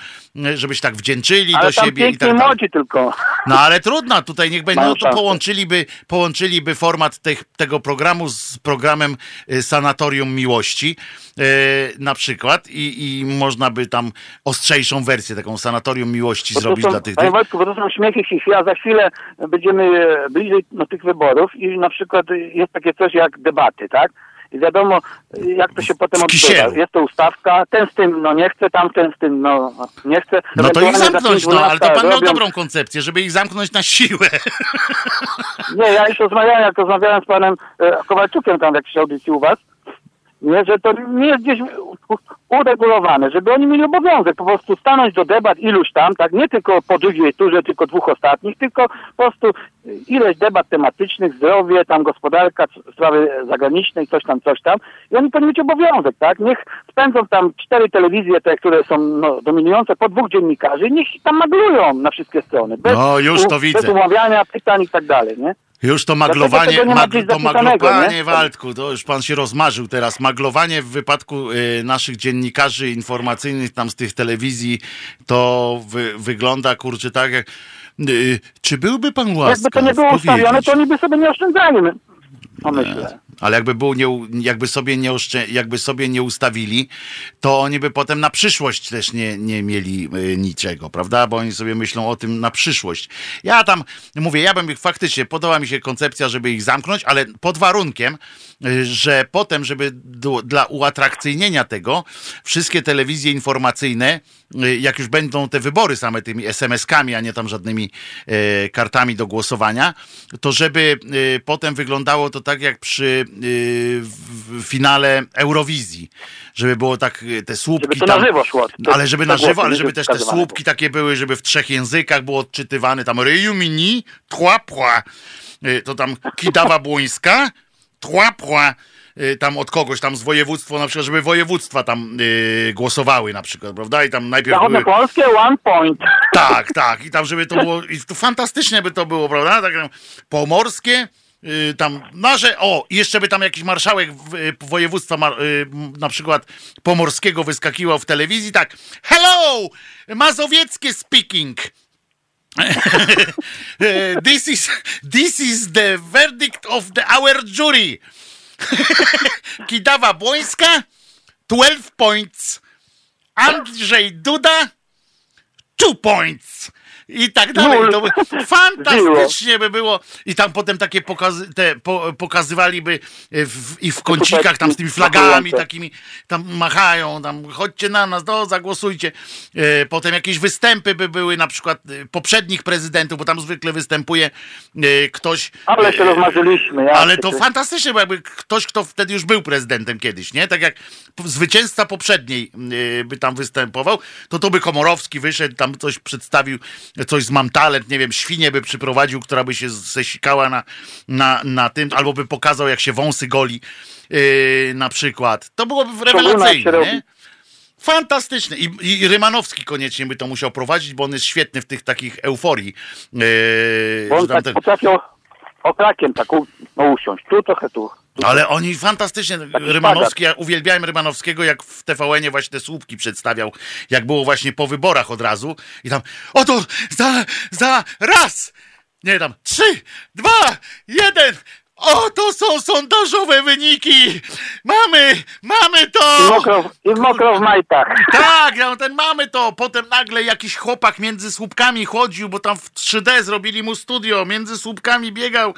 żebyś tak wdzięczyli Ale do siebie i tak dalej. młodzi tylko. No ale trudno, tutaj niech będzie, no to połączyliby, połączyliby format tych, tego programu z programem e, Sanatorium Miłości e, na przykład i, i można by tam ostrzejszą wersję, taką Sanatorium Miłości zrobić są, dla tych... Panie tych... Wojtku, bo to są śmiechy chichy, a za chwilę będziemy e, bliżej no, tych wyborów i na przykład jest takie coś jak debaty, tak? Wiadomo, jak to się potem odbywa. Jest to ustawka, ten z tym no nie chce, tamten z tym no nie chce. No to ich zamknąć, 5, no, ale to 12 pan miał robią- dobrą koncepcję, żeby ich zamknąć na siłę. Nie, ja już rozmawiałem, jak rozmawiałem z panem e, Kowalczukiem tam w jakiejś audycji u was, nie, że to nie jest gdzieś uregulowane, żeby oni mieli obowiązek po prostu stanąć do debat iluś tam, tak, nie tylko po drugiej turze, tylko dwóch ostatnich, tylko po prostu ileś debat tematycznych, zdrowie, tam gospodarka, sprawy zagraniczne i coś tam, coś tam i oni powinni mieć obowiązek, tak, niech spędzą tam cztery telewizje, te, które są no, dominujące, po dwóch dziennikarzy i niech tam maglują na wszystkie strony. Bez, No, już to u- widzę. Bez umawiania pytań i tak dalej, nie? Już to maglowanie, mag, to maglowanie, nie? Waldku, to już pan się rozmarzył teraz. Maglowanie w wypadku y, naszych dziennikarzy informacyjnych tam z tych telewizji, to wy, wygląda, kurczę, tak jak... Y, czy byłby pan łaskaw Jakby to nie było ustawione, to oni by sobie nie oszczędzali, no myślę. Ale jakby, był nie, jakby, sobie nie jakby sobie nie ustawili, to oni by potem na przyszłość też nie, nie mieli y, niczego, prawda? Bo oni sobie myślą o tym na przyszłość. Ja tam mówię, ja bym ich faktycznie, podoba mi się koncepcja, żeby ich zamknąć, ale pod warunkiem, że potem, żeby dla uatrakcyjnienia tego, wszystkie telewizje informacyjne, y, jak już będą te wybory same tymi SMS-kami, a nie tam żadnymi e, kartami do głosowania, to żeby e, potem wyglądało to tak jak przy finale Eurowizji, żeby było tak te słupki Żeby to tam, na żywo szło. To- ale żeby na żywo, ale żeby też te słupki takie były, żeby w trzech językach było odczytywane, tam pois, E, to tam Kidawa Błońska, trois pois, y, tam od kogoś tam z województwa, na przykład, żeby województwa tam y, głosowały na przykład, prawda? I tam najpierw były, Zachodnie polskie, one point. tak, tak, i tam żeby to było, i to fantastycznie by to było, prawda? Tak, tam pomorskie, y, tam nasze, o, i jeszcze by tam jakiś marszałek w- y, województwa y, na przykład pomorskiego wyskakiwał w telewizji, tak, hello, mazowieckie speaking. Eh, this is this is the verdict of the our jury. Kidawa Błońska 12 points. Andrzej Duda 2 points. I tak dalej. To by, fantastycznie by było. I tam potem takie pokazy, te, po, pokazywaliby w, i w kącikach tam z tymi flagami takimi, tam machają, tam chodźcie na nas, no zagłosujcie. E, Potem jakieś występy by były na przykład e, poprzednich prezydentów, bo tam zwykle występuje e, ktoś. Ale się e, rozmarzyliśmy. Ja ale to fantastycznie, bo jakby ktoś, kto wtedy już był prezydentem kiedyś, nie? Tak jak zwycięzca poprzedniej by tam występował, to to by Komorowski wyszedł, tam coś przedstawił, coś z Mam Talent, nie wiem, świnię by przyprowadził, która by się zesikała na, na, na tym, albo by pokazał, jak się wąsy goli yy, na przykład. To byłoby rewelacyjne? Fantastyczne. I, I Rymanowski koniecznie by to musiał prowadzić, bo on jest świetny w tych takich euforii. Yy, on tak te- potrafił okrakiem tak no, usiąść. Tu trochę tu. Ale oni fantastycznie. Taki Rymanowski, ja uwielbiałem Rymanowskiego, jak w TVN-ie właśnie te słupki przedstawiał, jak było właśnie po wyborach od razu. I tam, oto za, za raz, nie tam, trzy, dwa, jeden. O, to są sondażowe wyniki! Mamy, mamy to! I mokro, I mokro w majtach. Tak, ja ten mamy to. Potem nagle jakiś chłopak między słupkami chodził, bo tam w 3D zrobili mu studio, między słupkami biegał.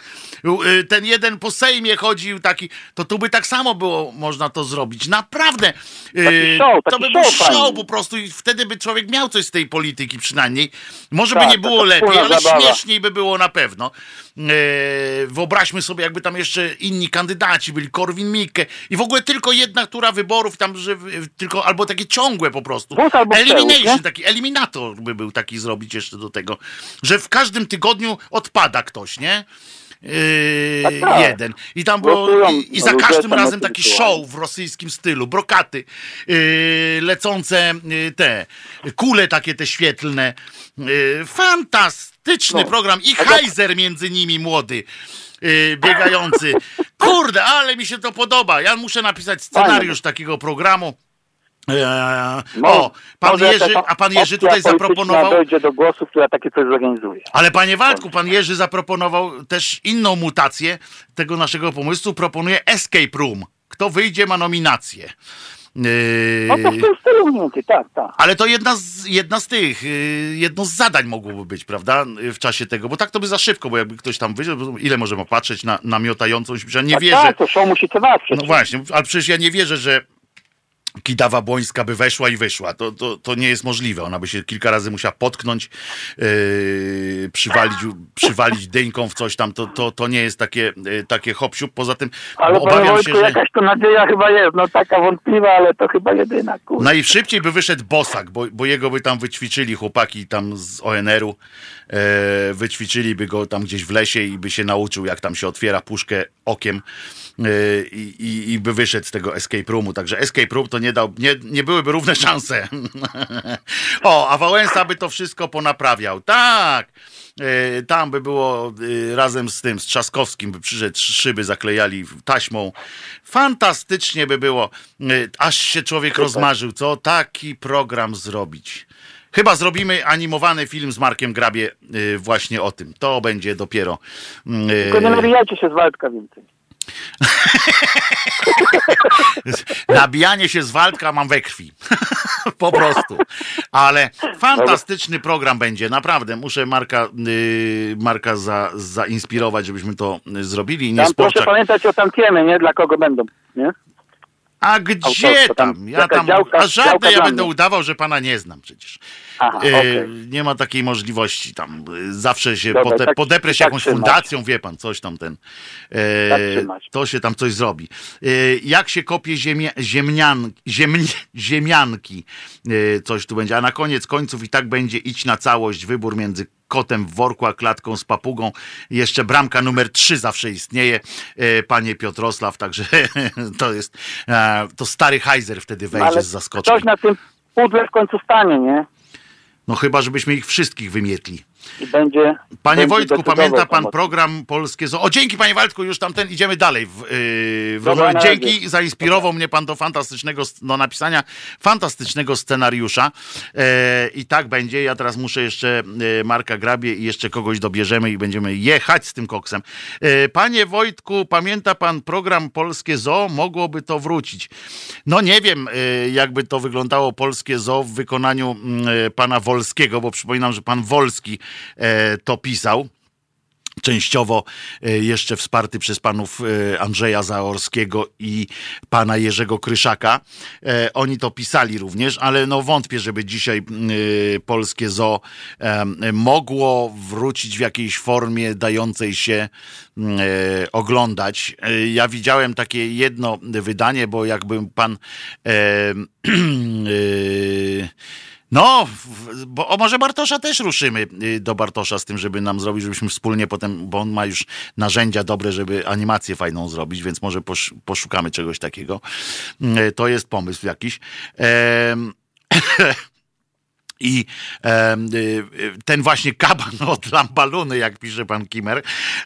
Y, Ten jeden po Sejmie chodził taki. To tu by tak samo było można to zrobić. Naprawdę. Y, Taki show, to taki by był show show po prostu i wtedy by człowiek miał coś z tej polityki przynajmniej. Może by Tak, nie było lepiej, ale zabawa. śmieszniej by było na pewno. E, Wyobraźmy sobie, jakby jakby tam jeszcze inni kandydaci byli, Korwin Mikke i w ogóle tylko jedna tura wyborów tam, że tylko, albo takie ciągłe po prostu. Wóz albo przełóż, Elimination, nie? taki eliminator by był taki zrobić jeszcze do tego, że w każdym tygodniu odpada ktoś, nie? Yy, Tak, tak. jeden. I tam było, i, i za każdym razem taki show w rosyjskim stylu, brokaty, yy, lecące yy, te kule takie te świetlne. Yy, fantastyczny No. program i tak- Heiser między nimi młody. Yy, biegający. Kurde, ale mi się to podoba. Ja muszę napisać scenariusz takiego programu. Eee, o, pan Jerzy, a pan Jerzy tutaj zaproponował. dojdzie do głosu, która takie coś zorganizuje. Ale panie Waldku, pan Jerzy zaproponował też inną mutację tego naszego pomysłu. Proponuje Escape Room. Kto wyjdzie, ma nominację. Yy, No to w tym stylu więcej, tak, tak. ale to jedna z, jedna z tych, yy, jedno z zadań mogłoby być, prawda, w czasie tego, bo tak to by za szybko, bo jakby ktoś tam bo ile możemy patrzeć na, na miotającą się, ja nie A wierzę, Tak, to show musi trwać przecież. no właśnie, ale przecież ja nie wierzę, że Kidawa Błońska by weszła i wyszła. To, to, to nie jest możliwe. Ona by się kilka razy musiała potknąć, yy, przywalić, przywalić dyńką w coś tam. To, to, to nie jest takie, yy, takie hop siup. Poza tym Ale obawiam Wojtku, się, że jakaś to nadzieja chyba jest, no taka wątpliwa, ale to chyba jedyna, kurde. najszybciej by wyszedł Bosak, bo, bo jego by tam wyćwiczyli chłopaki tam z ONR-u. E, wyćwiczyliby go tam gdzieś w lesie i by się nauczył, jak tam się otwiera puszkę okiem i, i, i by wyszedł z tego escape roomu. Także escape room to nie dał, nie, nie byłyby równe szanse. o, a Wałęsa by to wszystko ponaprawiał. Tak! E, Tam by było e, razem z tym, z Trzaskowskim, by przyszedł, szyby zaklejali taśmą. Fantastycznie by było, e, aż się człowiek rozmarzył, co taki program zrobić. Chyba zrobimy animowany film z Markiem Grabie e, właśnie o tym. To będzie dopiero. mm, e, Tylko nie nawijajcie się z Waldka więcej. Nabijanie się z Waldka mam we krwi. po prostu. Ale fantastyczny program będzie, naprawdę. Muszę Marka, yy, Marka za, zainspirować, żebyśmy to y, zrobili. Nie Tam proszę pamiętać o tamtiemy, nie? Dla kogo będą, nie? A gdzie tam tam? Ja tam. działka- A żadne ja będę udawał, że pana nie znam przecież. Aha, E, okej. Nie ma takiej możliwości tam. Zawsze się Dobra, pote, tak- podeprę się tak jakąś trzymać. fundacją, wie pan, coś tam ten. E, Tak to się tam coś zrobi. E, jak się kopie ziemia, ziemnian, ziemni, ziemianki, e, coś tu będzie. A na koniec końców i tak będzie idź na całość, wybór między kotem w worku, a klatką z papugą. Jeszcze bramka numer trzy zawsze istnieje, e, panie Piotrosław, także to jest, e, to stary Heiser wtedy wejdzie Ale z zaskoczki. ktoś na tym pudle w końcu stanie, nie? No chyba, żebyśmy ich wszystkich wymietli. I będzie... Panie będzie Wojtku, pamięta pan program Polskie Zoo? O, dzięki panie Waldku, już tamten, idziemy dalej. W, yy, w Dobra, dzięki, zainspirował mnie pan do fantastycznego, do napisania fantastycznego scenariusza. E, I tak będzie. Ja teraz muszę jeszcze e, Marka Grabie i jeszcze kogoś dobierzemy i będziemy jechać z tym koksem. E, panie Wojtku, pamięta pan program Polskie Zoo? Mogłoby to wrócić. No nie wiem, e, jakby to wyglądało Polskie Zoo w wykonaniu mm, pana Wolskiego, bo przypominam, że pan Wolski to pisał częściowo e, jeszcze wsparty przez panów e, Andrzeja Zaorskiego i pana Jerzego Kryszaka. E, Oni to pisali również, ale no wątpię, żeby dzisiaj e, polskie em, mogło wrócić w jakiejś formie dającej się e, oglądać. E, Ja widziałem takie jedno wydanie, bo jakby pan e, no, bo o, może Bartosza też ruszymy y, do Bartosza z tym, żeby nam zrobić, żebyśmy wspólnie potem, bo on ma już narzędzia dobre, żeby animację fajną zrobić, więc może posz, poszukamy czegoś takiego. Y, To jest pomysł jakiś. Em, I y, ten właśnie kaban od Lambaluny, jak pisze pan Kimmer,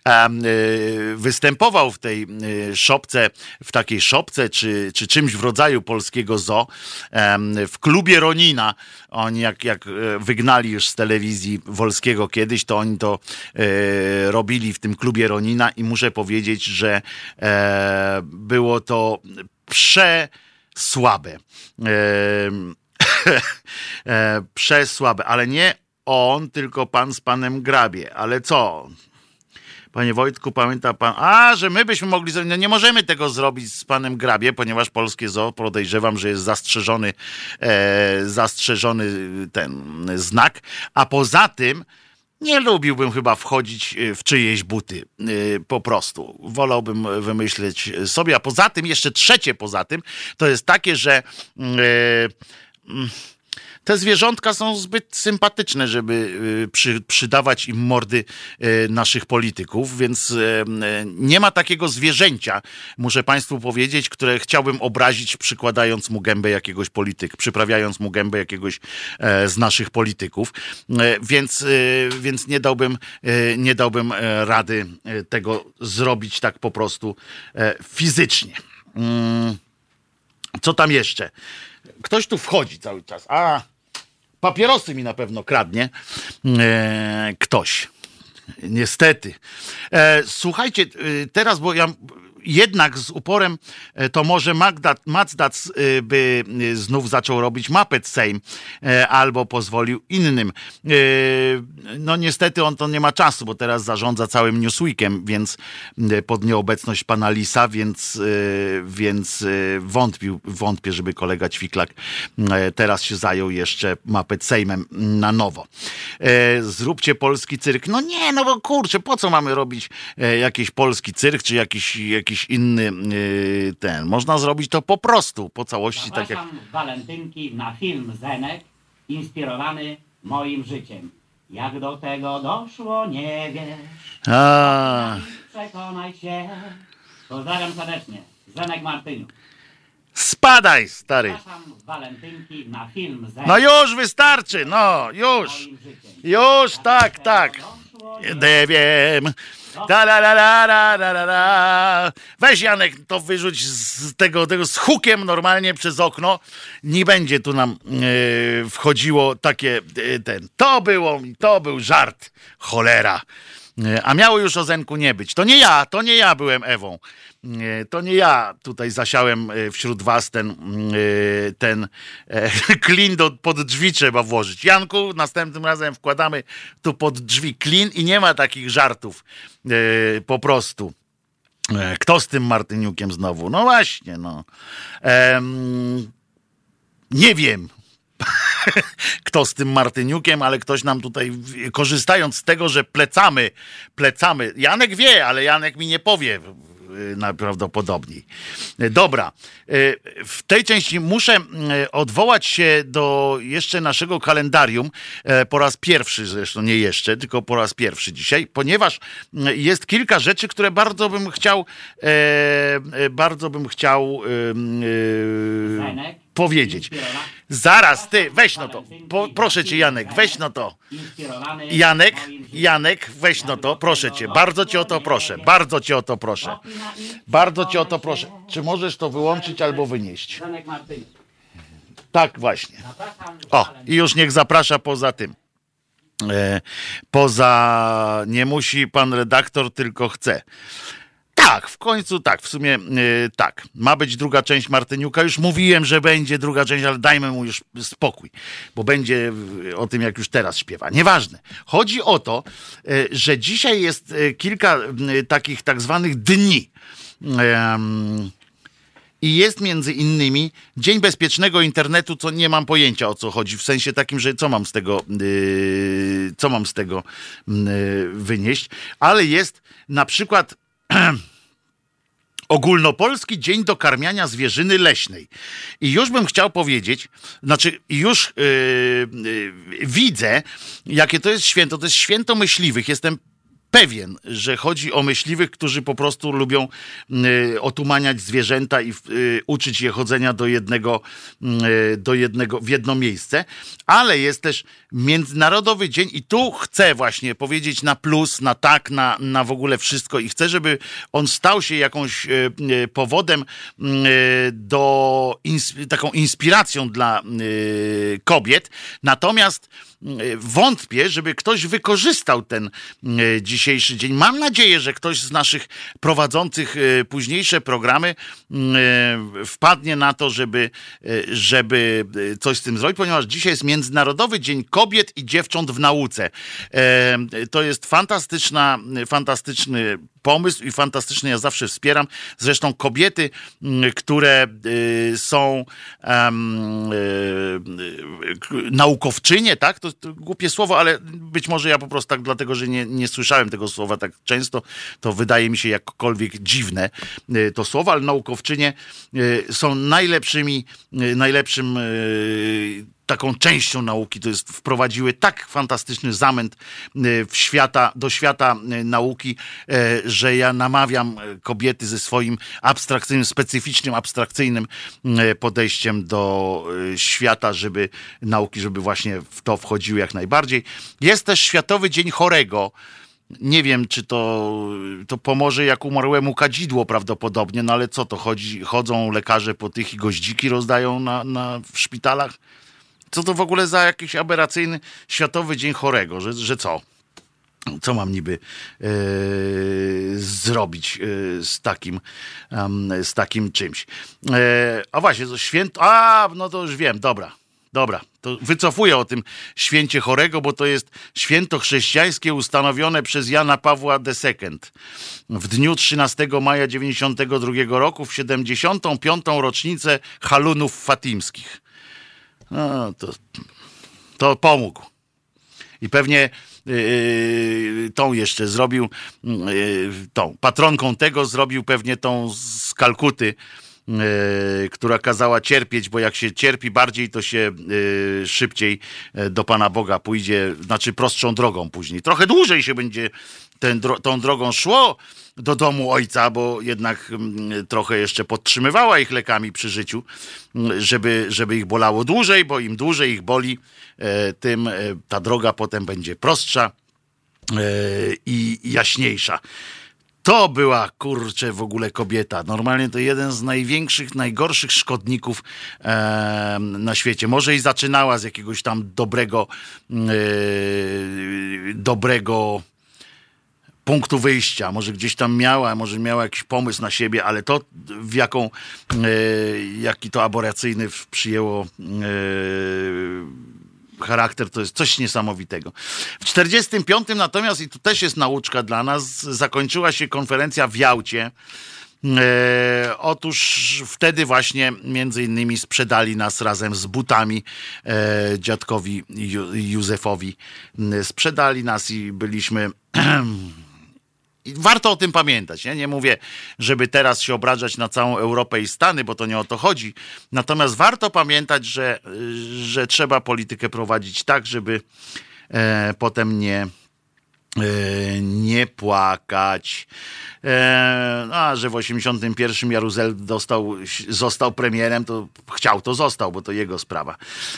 em, y, występował w tej szopce, w takiej szopce, czy, czy czymś w rodzaju polskiego zoo, em, w klubie Ronina. Oni jak, jak e, wygnali już z telewizji Wolskiego kiedyś, to oni to e, robili w tym klubie Ronina i muszę powiedzieć, że e, było to przesłabe. Em, e, przesłabe, ale nie on, tylko pan z panem Grabie. Ale co? Panie Wojtku, pamięta pan, a, że my byśmy mogli no nie możemy tego zrobić z panem Grabie, ponieważ polskie zoo, podejrzewam, że jest zastrzeżony, e, zastrzeżony ten znak, a poza tym nie lubiłbym chyba wchodzić y, w czyjeś buty. y, Po prostu. Wolałbym wymyśleć sobie. A poza tym, jeszcze trzecie poza tym, to jest takie, że. mm, te zwierzątka są zbyt sympatyczne, żeby y, przy, przydawać im mordy y, naszych polityków, więc y, nie ma takiego zwierzęcia, muszę Państwu powiedzieć, które chciałbym obrazić, przykładając mu gębę jakiegoś polityka, przyprawiając mu gębę jakiegoś e, z naszych polityków, E, więc, więc nie dałbym, nie dałbym e, rady tego zrobić tak po prostu fizycznie. Mm. Co tam jeszcze? Ktoś tu wchodzi cały czas. A, papierosy mi na pewno kradnie. E, ktoś. Niestety. E, słuchajcie, e, teraz, bo ja jednak z uporem e, to może Mazdac e, by e, znów zaczął robić Muppet Sejm albo pozwolił innym. No niestety on to nie ma czasu, bo teraz zarządza całym Newsweekiem, więc pod nieobecność pana Lisa, więc, więc wątpił, wątpię, żeby kolega Ćwiklak teraz się zajął jeszcze Muppet Sejmem na nowo. Zróbcie polski cyrk. No nie, no bo kurczę, po co mamy robić jakiś polski cyrk, czy jakiś, jakiś inny e, ten. Można zrobić to po prostu, po całości, tak jak Zapraszam walentynki na film Zenek, inspirowany moim życiem. Jak do tego doszło, nie wiesz. A, Przekonaj się. Pozdrawiam serdecznie. Zenek Martyniu. spadaj, stary. Zapraszam No już wystarczy, no, już. Już, tak, tak. Nie wiem. Da, la, la, la, la, la, la. Weź Janek, to wyrzuć z tego, tego z hukiem normalnie przez okno. Nie będzie tu nam e, wchodziło takie e, ten. To było, to był żart. Cholera. E, A miało już o Zenku nie być. To nie ja, to nie ja byłem Ewą. E, To nie ja tutaj zasiałem e, wśród was ten, e, ten klin do, pod drzwi trzeba włożyć. Janku, następnym razem wkładamy tu pod drzwi klin i nie ma takich żartów. Po prostu. Kto z tym Martyniukiem znowu? No właśnie, no. Em, nie wiem, kto z tym Martyniukiem, ale ktoś nam tutaj, korzystając z tego, że plecamy, plecamy. Janek wie, ale Janek mi nie powie najprawdopodobniej. Y, Dobra, y, w tej części muszę y, odwołać się do jeszcze naszego kalendarium po raz pierwszy, zresztą nie jeszcze, tylko po raz pierwszy dzisiaj, ponieważ y, jest kilka rzeczy, które bardzo bym chciał, bardzo bym chciał y, y, Zenek, powiedzieć. Zaraz, ty, weź no to. Po, proszę cię, Janek, weź no to. Janek. Janek, weź no to, proszę cię, bardzo cię o to proszę, bardzo cię o to proszę. Bardzo cię o to proszę. Czy możesz to wyłączyć albo wynieść? Tak właśnie. O, i już niech zaprasza poza tym. E, poza nie musi pan redaktor, tylko chce. Tak, w końcu tak, w sumie e, tak. Ma być druga część Martyniuka. Już mówiłem, że będzie druga część, ale dajmy mu już spokój, bo będzie e, o tym, jak już teraz śpiewa. Nieważne. Chodzi o to, e, że dzisiaj jest e, kilka e, takich tak zwanych dni. I jest między innymi Dzień Bezpiecznego Internetu, co nie mam pojęcia o co chodzi, w sensie takim, że co mam z tego, yy, co mam z tego yy, wynieść, ale jest na przykład Ogólnopolski Dzień Dokarmiania Zwierzyny Leśnej. I już bym chciał powiedzieć, znaczy już yy, yy, widzę, jakie to jest święto. To jest święto myśliwych. Jestem pewien, że chodzi o myśliwych, którzy po prostu lubią y, otumaniać zwierzęta i y, uczyć je chodzenia do jednego, y, do jednego, w jedno miejsce, ale jest też Międzynarodowy Dzień i tu chcę właśnie powiedzieć na plus, na tak, na, na w ogóle wszystko i chcę, żeby on stał się jakąś powodem y, do taką inspiracją dla kobiet. Natomiast wątpię, żeby ktoś wykorzystał ten y, dzisiejszy dzień. Mam nadzieję, że ktoś z naszych prowadzących y, późniejsze programy y, wpadnie na to, żeby, y, żeby y, coś z tym zrobić, ponieważ dzisiaj jest Międzynarodowy Dzień Kobiet i Dziewcząt w Nauce. E, To jest fantastyczna, fantastyczny pomysł i fantastyczny, ja zawsze wspieram. Zresztą kobiety, mm, które y, są um, naukowczynie, tak? To, to, głupie słowo, ale być może ja po prostu tak, dlatego że nie, nie słyszałem tego słowa tak często, to wydaje mi się jakkolwiek dziwne to słowo, ale naukowczynie są najlepszymi, najlepszym taką częścią nauki, to jest wprowadziły tak fantastyczny zamęt e, w świata, do świata e, nauki, e, że ja namawiam kobiety ze swoim abstrakcyjnym, specyficznym, abstrakcyjnym podejściem do świata, żeby nauki, żeby właśnie w to wchodziły jak najbardziej. Jest też Światowy Dzień Chorego. Nie wiem, czy to, to pomoże jak umarłemu kadzidło prawdopodobnie, no ale co to chodzi? Chodzą lekarze po tych i goździki rozdają na, na, w szpitalach? Co to w ogóle za jakiś aberracyjny Światowy Dzień Chorego, że, że co? Co mam niby yy, zrobić yy, z, takim, z takim czymś? a właśnie, to święto. A, no to już wiem, dobra. Dobra, to wycofuję o tym święcie chorego, bo to jest święto chrześcijańskie ustanowione przez Jana Pawła II w dniu 13 maja 92 roku w 75. rocznicę halunów fatimskich. No, to, to pomógł. I pewnie yy, tą jeszcze zrobił, yy, tą patronką tego zrobił pewnie tą z Kalkuty, która kazała cierpieć, bo jak się cierpi bardziej, to się yy, szybciej yy, do Pana Boga pójdzie, znaczy prostszą drogą później. Trochę dłużej się będzie ten, tą drogą szło, do domu ojca, bo jednak mm, trochę jeszcze podtrzymywała ich lekami przy życiu, mm, żeby, żeby ich bolało dłużej, bo im dłużej ich boli, e, tym e, ta droga potem będzie prostsza e, i jaśniejsza. To była kurczę w ogóle kobieta. Normalnie to jeden z największych, najgorszych szkodników e, na świecie. Może i zaczynała z jakiegoś tam dobrego, e, dobrego punktu wyjścia. Może gdzieś tam miała, może miała jakiś pomysł na siebie, ale to w jaką, e, jaki to aborracyjny przyjęło e, charakter, to jest coś niesamowitego. W 45 natomiast, i tu też jest nauczka dla nas, zakończyła się konferencja w Jałcie. E, otóż wtedy właśnie między innymi sprzedali nas razem z butami e, dziadkowi Józefowi. Sprzedali nas i byliśmy warto o tym pamiętać. Nie? nie mówię, żeby teraz się obrażać na całą Europę i Stany, bo to nie o to chodzi. Natomiast warto pamiętać, że, że trzeba politykę prowadzić tak, żeby e, potem nie nie płakać. E, a że w 81 Jaruzel dostał, został premierem, to chciał, to został, bo to jego sprawa.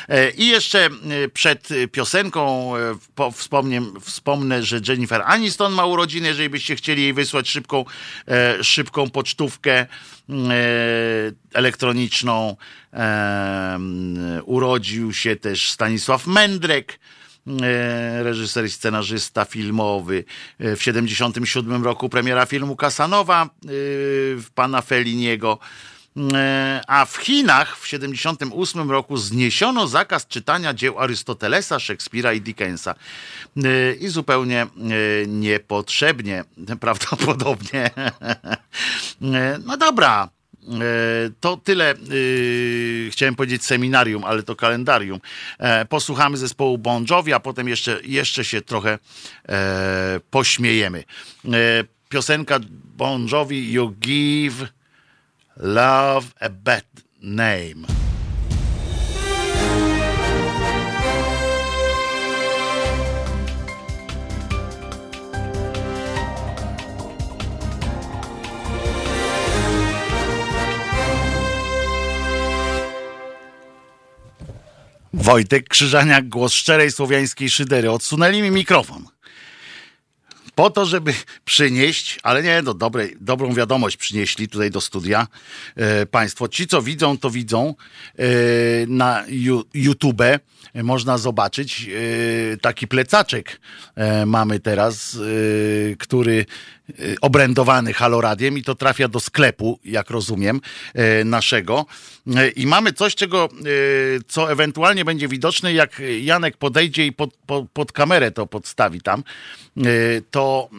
E, I jeszcze przed piosenką wspomnę, wspomnę, że Jennifer Aniston ma urodziny, jeżeli byście chcieli jej wysłać szybką, szybką pocztówkę elektroniczną. Urodził się też Stanisław Mędrek, E, reżyser i scenarzysta filmowy. E, w 77 roku premiera filmu Kasanowa e, pana Feliniego. A w Chinach w 78 roku zniesiono zakaz czytania dzieł Arystotelesa, Szekspira i Dickensa. I zupełnie niepotrzebnie, prawdopodobnie. No dobra, E, to tyle yy, chciałem powiedzieć seminarium, ale to kalendarium. E, posłuchamy zespołu Bon Jovi, a potem jeszcze, jeszcze się trochę e, pośmiejemy. piosenka Bon Jovi You Give Love a Bad Name. Wojtek Krzyżaniak, głos szczerej słowiańskiej szydery. Odsunęli mi mikrofon. Po to, żeby przynieść, ale nie, no dobre, dobrą wiadomość przynieśli tutaj do studia e, Państwo. Ci, co widzą, to widzą e, na YouTube. Można zobaczyć e, taki plecaczek e, mamy teraz, e, który obrędowany haloradiem i to trafia do sklepu, jak rozumiem, y, naszego. Y, I mamy coś, czego, co ewentualnie będzie widoczne, jak Janek podejdzie i pod, pod, pod kamerę to podstawi tam. To,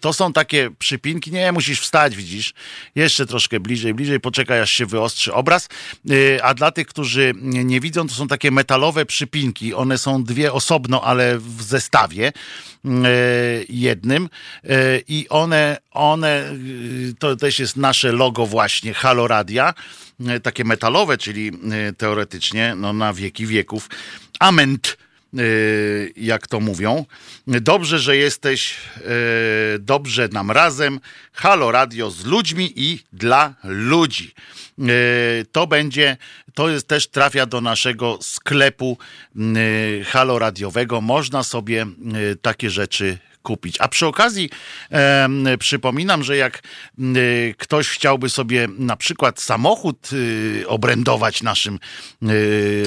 to są takie przypinki. Nie, musisz wstać, widzisz. Jeszcze troszkę bliżej, bliżej, poczekaj, aż się wyostrzy obraz. A dla tych, którzy nie widzą, to są takie metalowe przypinki. One są dwie osobno, ale w zestawie jednym i one, one, to też jest nasze logo właśnie Halo Radia, takie metalowe, czyli teoretycznie no, na wieki wieków. Ament jak to mówią. Dobrze, że jesteś, dobrze nam razem. Halo Radio z ludźmi i dla ludzi. To będzie, to jest też trafia do naszego sklepu halo radiowego. Można sobie takie rzeczy kupić. A przy okazji e, przypominam, że jak e, ktoś chciałby sobie na przykład samochód e, obrędować naszym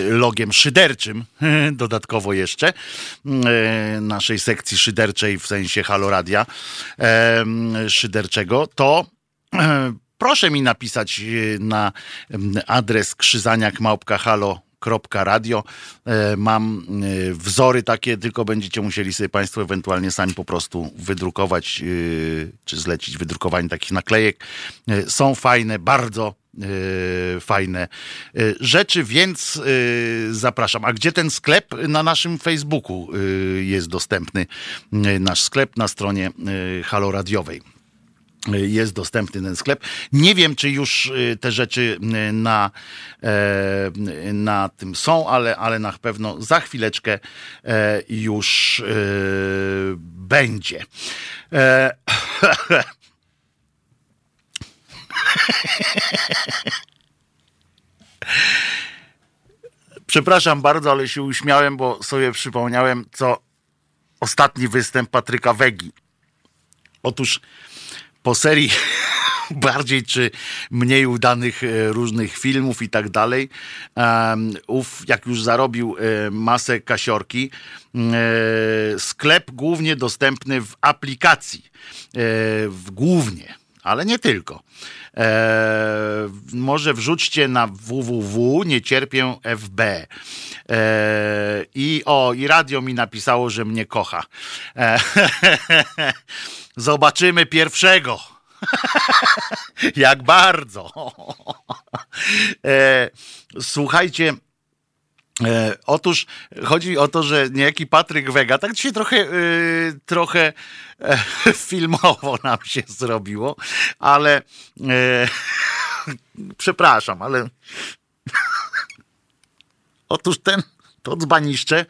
logiem szyderczym, dodatkowo jeszcze, naszej sekcji szyderczej w sensie haloradia szyderczego, to proszę mi napisać na adres krzyzaniak małpka halo radio. E, mam e, wzory takie, tylko będziecie musieli sobie Państwo ewentualnie sami po prostu wydrukować, e, czy zlecić wydrukowanie takich naklejek. Są fajne, bardzo fajne rzeczy, więc zapraszam. A gdzie ten sklep? Na naszym Facebooku jest dostępny nasz sklep na stronie haloradiowej jest dostępny ten sklep. Nie wiem, czy już y, te rzeczy y, na, e, na tym są, ale, ale na pewno za chwileczkę e, już e, będzie. Przepraszam bardzo, ale się uśmiałem, bo sobie przypomniałem, co ostatni występ Patryka Wegi. Otóż po serii bardziej czy mniej udanych e, różnych filmów i tak dalej. Ów, jak już zarobił e, masę kasiorki, e, sklep głównie dostępny w aplikacji. Głównie, ale nie tylko. Może wrzućcie na www, nie cierpię FB. I o, i radio mi napisało, że mnie kocha. E, Zobaczymy pierwszego. Jak bardzo. e, słuchajcie. E, otóż chodzi o to, że niejaki Patryk Wega, tak dzisiaj trochę, e, trochę e, filmowo nam się zrobiło, ale przepraszam, ale otóż ten to dzbaniszcze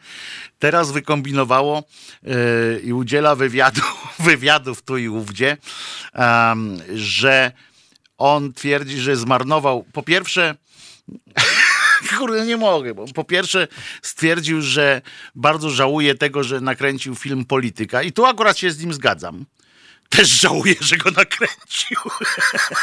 teraz wykombinowało yy, i udziela wywiadu, wywiadów tu i ówdzie, że on twierdzi, że zmarnował po pierwsze kurde, nie mogę, bo po pierwsze stwierdził, że bardzo żałuje tego, że nakręcił film Polityka i tu akurat się z nim zgadzam. Też żałuję, że go nakręcił.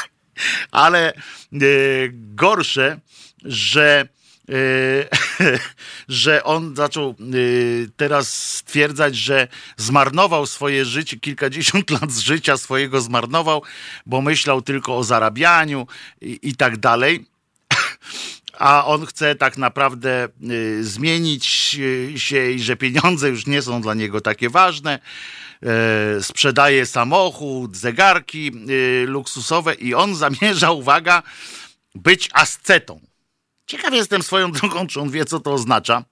Ale yy, gorsze, że że on zaczął y, teraz stwierdzać, że zmarnował swoje życie, kilkadziesiąt lat życia swojego zmarnował, bo myślał tylko o zarabianiu i, i tak dalej. A on chce tak naprawdę y, zmienić się i że pieniądze już nie są dla niego takie ważne. Sprzedaje samochód, zegarki luksusowe i on zamierza, uwaga, być ascetą Ciekaw jestem swoją drogą, czy on wie, co to oznacza.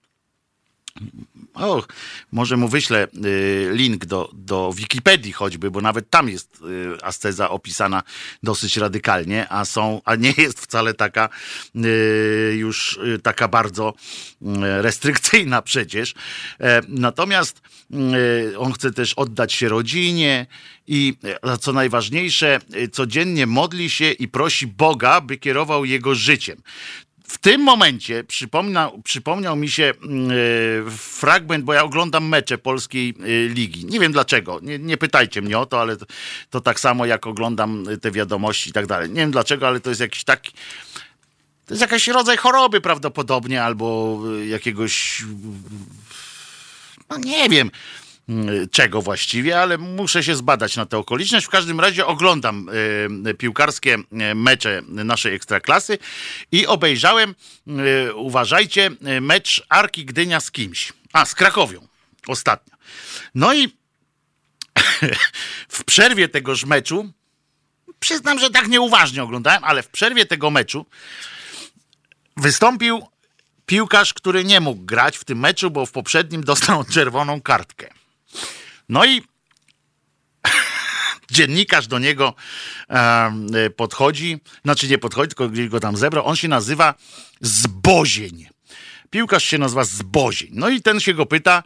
O, może mu wyślę y, link do, do Wikipedii choćby, bo nawet tam jest y, asceza opisana dosyć radykalnie, a są, a nie jest wcale taka y, już taka bardzo restrykcyjna przecież. E, natomiast on chce też oddać się rodzinie i co najważniejsze, codziennie modli się i prosi Boga, by kierował jego życiem w tym momencie przypomniał, przypomniał mi się yy, fragment, bo ja oglądam mecze polskiej yy, ligi. Nie wiem dlaczego, nie, nie, pytajcie mnie o to, ale to, to, tak samo jak oglądam te wiadomości i tak dalej. Nie wiem dlaczego, ale to jest jakiś taki. To jest jakiś rodzaj choroby prawdopodobnie, albo jakiegoś. No nie wiem czego właściwie, ale muszę się zbadać na tę okoliczność. W każdym razie oglądam e, piłkarskie e, mecze naszej ekstraklasy i obejrzałem, e, uważajcie, mecz Arki Gdynia z kimś. A, z Krakowią ostatnio. No i w przerwie tegoż meczu, przyznam, że tak nieuważnie oglądałem, ale w przerwie tego meczu wystąpił piłkarz, który nie mógł grać w tym meczu, bo w poprzednim dostał czerwoną kartkę. No i dziennikarz do niego podchodzi, znaczy nie podchodzi, tylko gdzieś go tam zebrał. On się nazywa Zbozień. Piłkarz się nazywa Zbozień. No i ten się go pyta,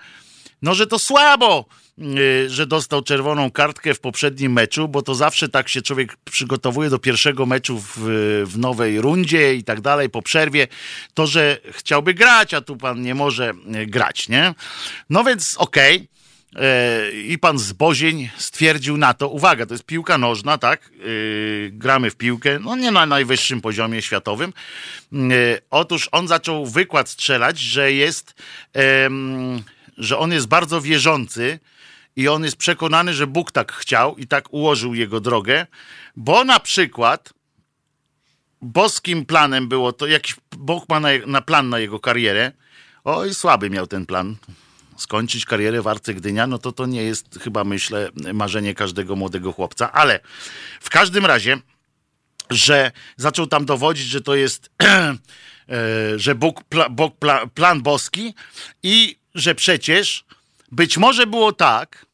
no że to słabo, y, że dostał czerwoną kartkę w poprzednim meczu, bo to zawsze tak się człowiek przygotowuje do pierwszego meczu w, w nowej rundzie i tak dalej, po przerwie, to, że chciałby grać, a tu pan nie może y, grać, nie? No więc okej. Okay. I pan Zbozień stwierdził na to, uwaga, to jest piłka nożna, tak? Yy, gramy w piłkę, no nie na najwyższym poziomie światowym. Yy, otóż on zaczął wykład strzelać, że jest, że on jest bardzo wierzący i on jest przekonany, że Bóg tak chciał i tak ułożył jego drogę, bo na przykład boskim planem było to, jakiś Bóg ma na plan na jego karierę. Oj, słaby miał ten plan skończyć karierę w Arce Gdynia, no to to nie jest chyba, myślę, marzenie każdego młodego chłopca, ale w każdym razie, że zaczął tam dowodzić, że to jest, że Bóg, pla, Bóg pla, plan boski i że przecież być może było tak,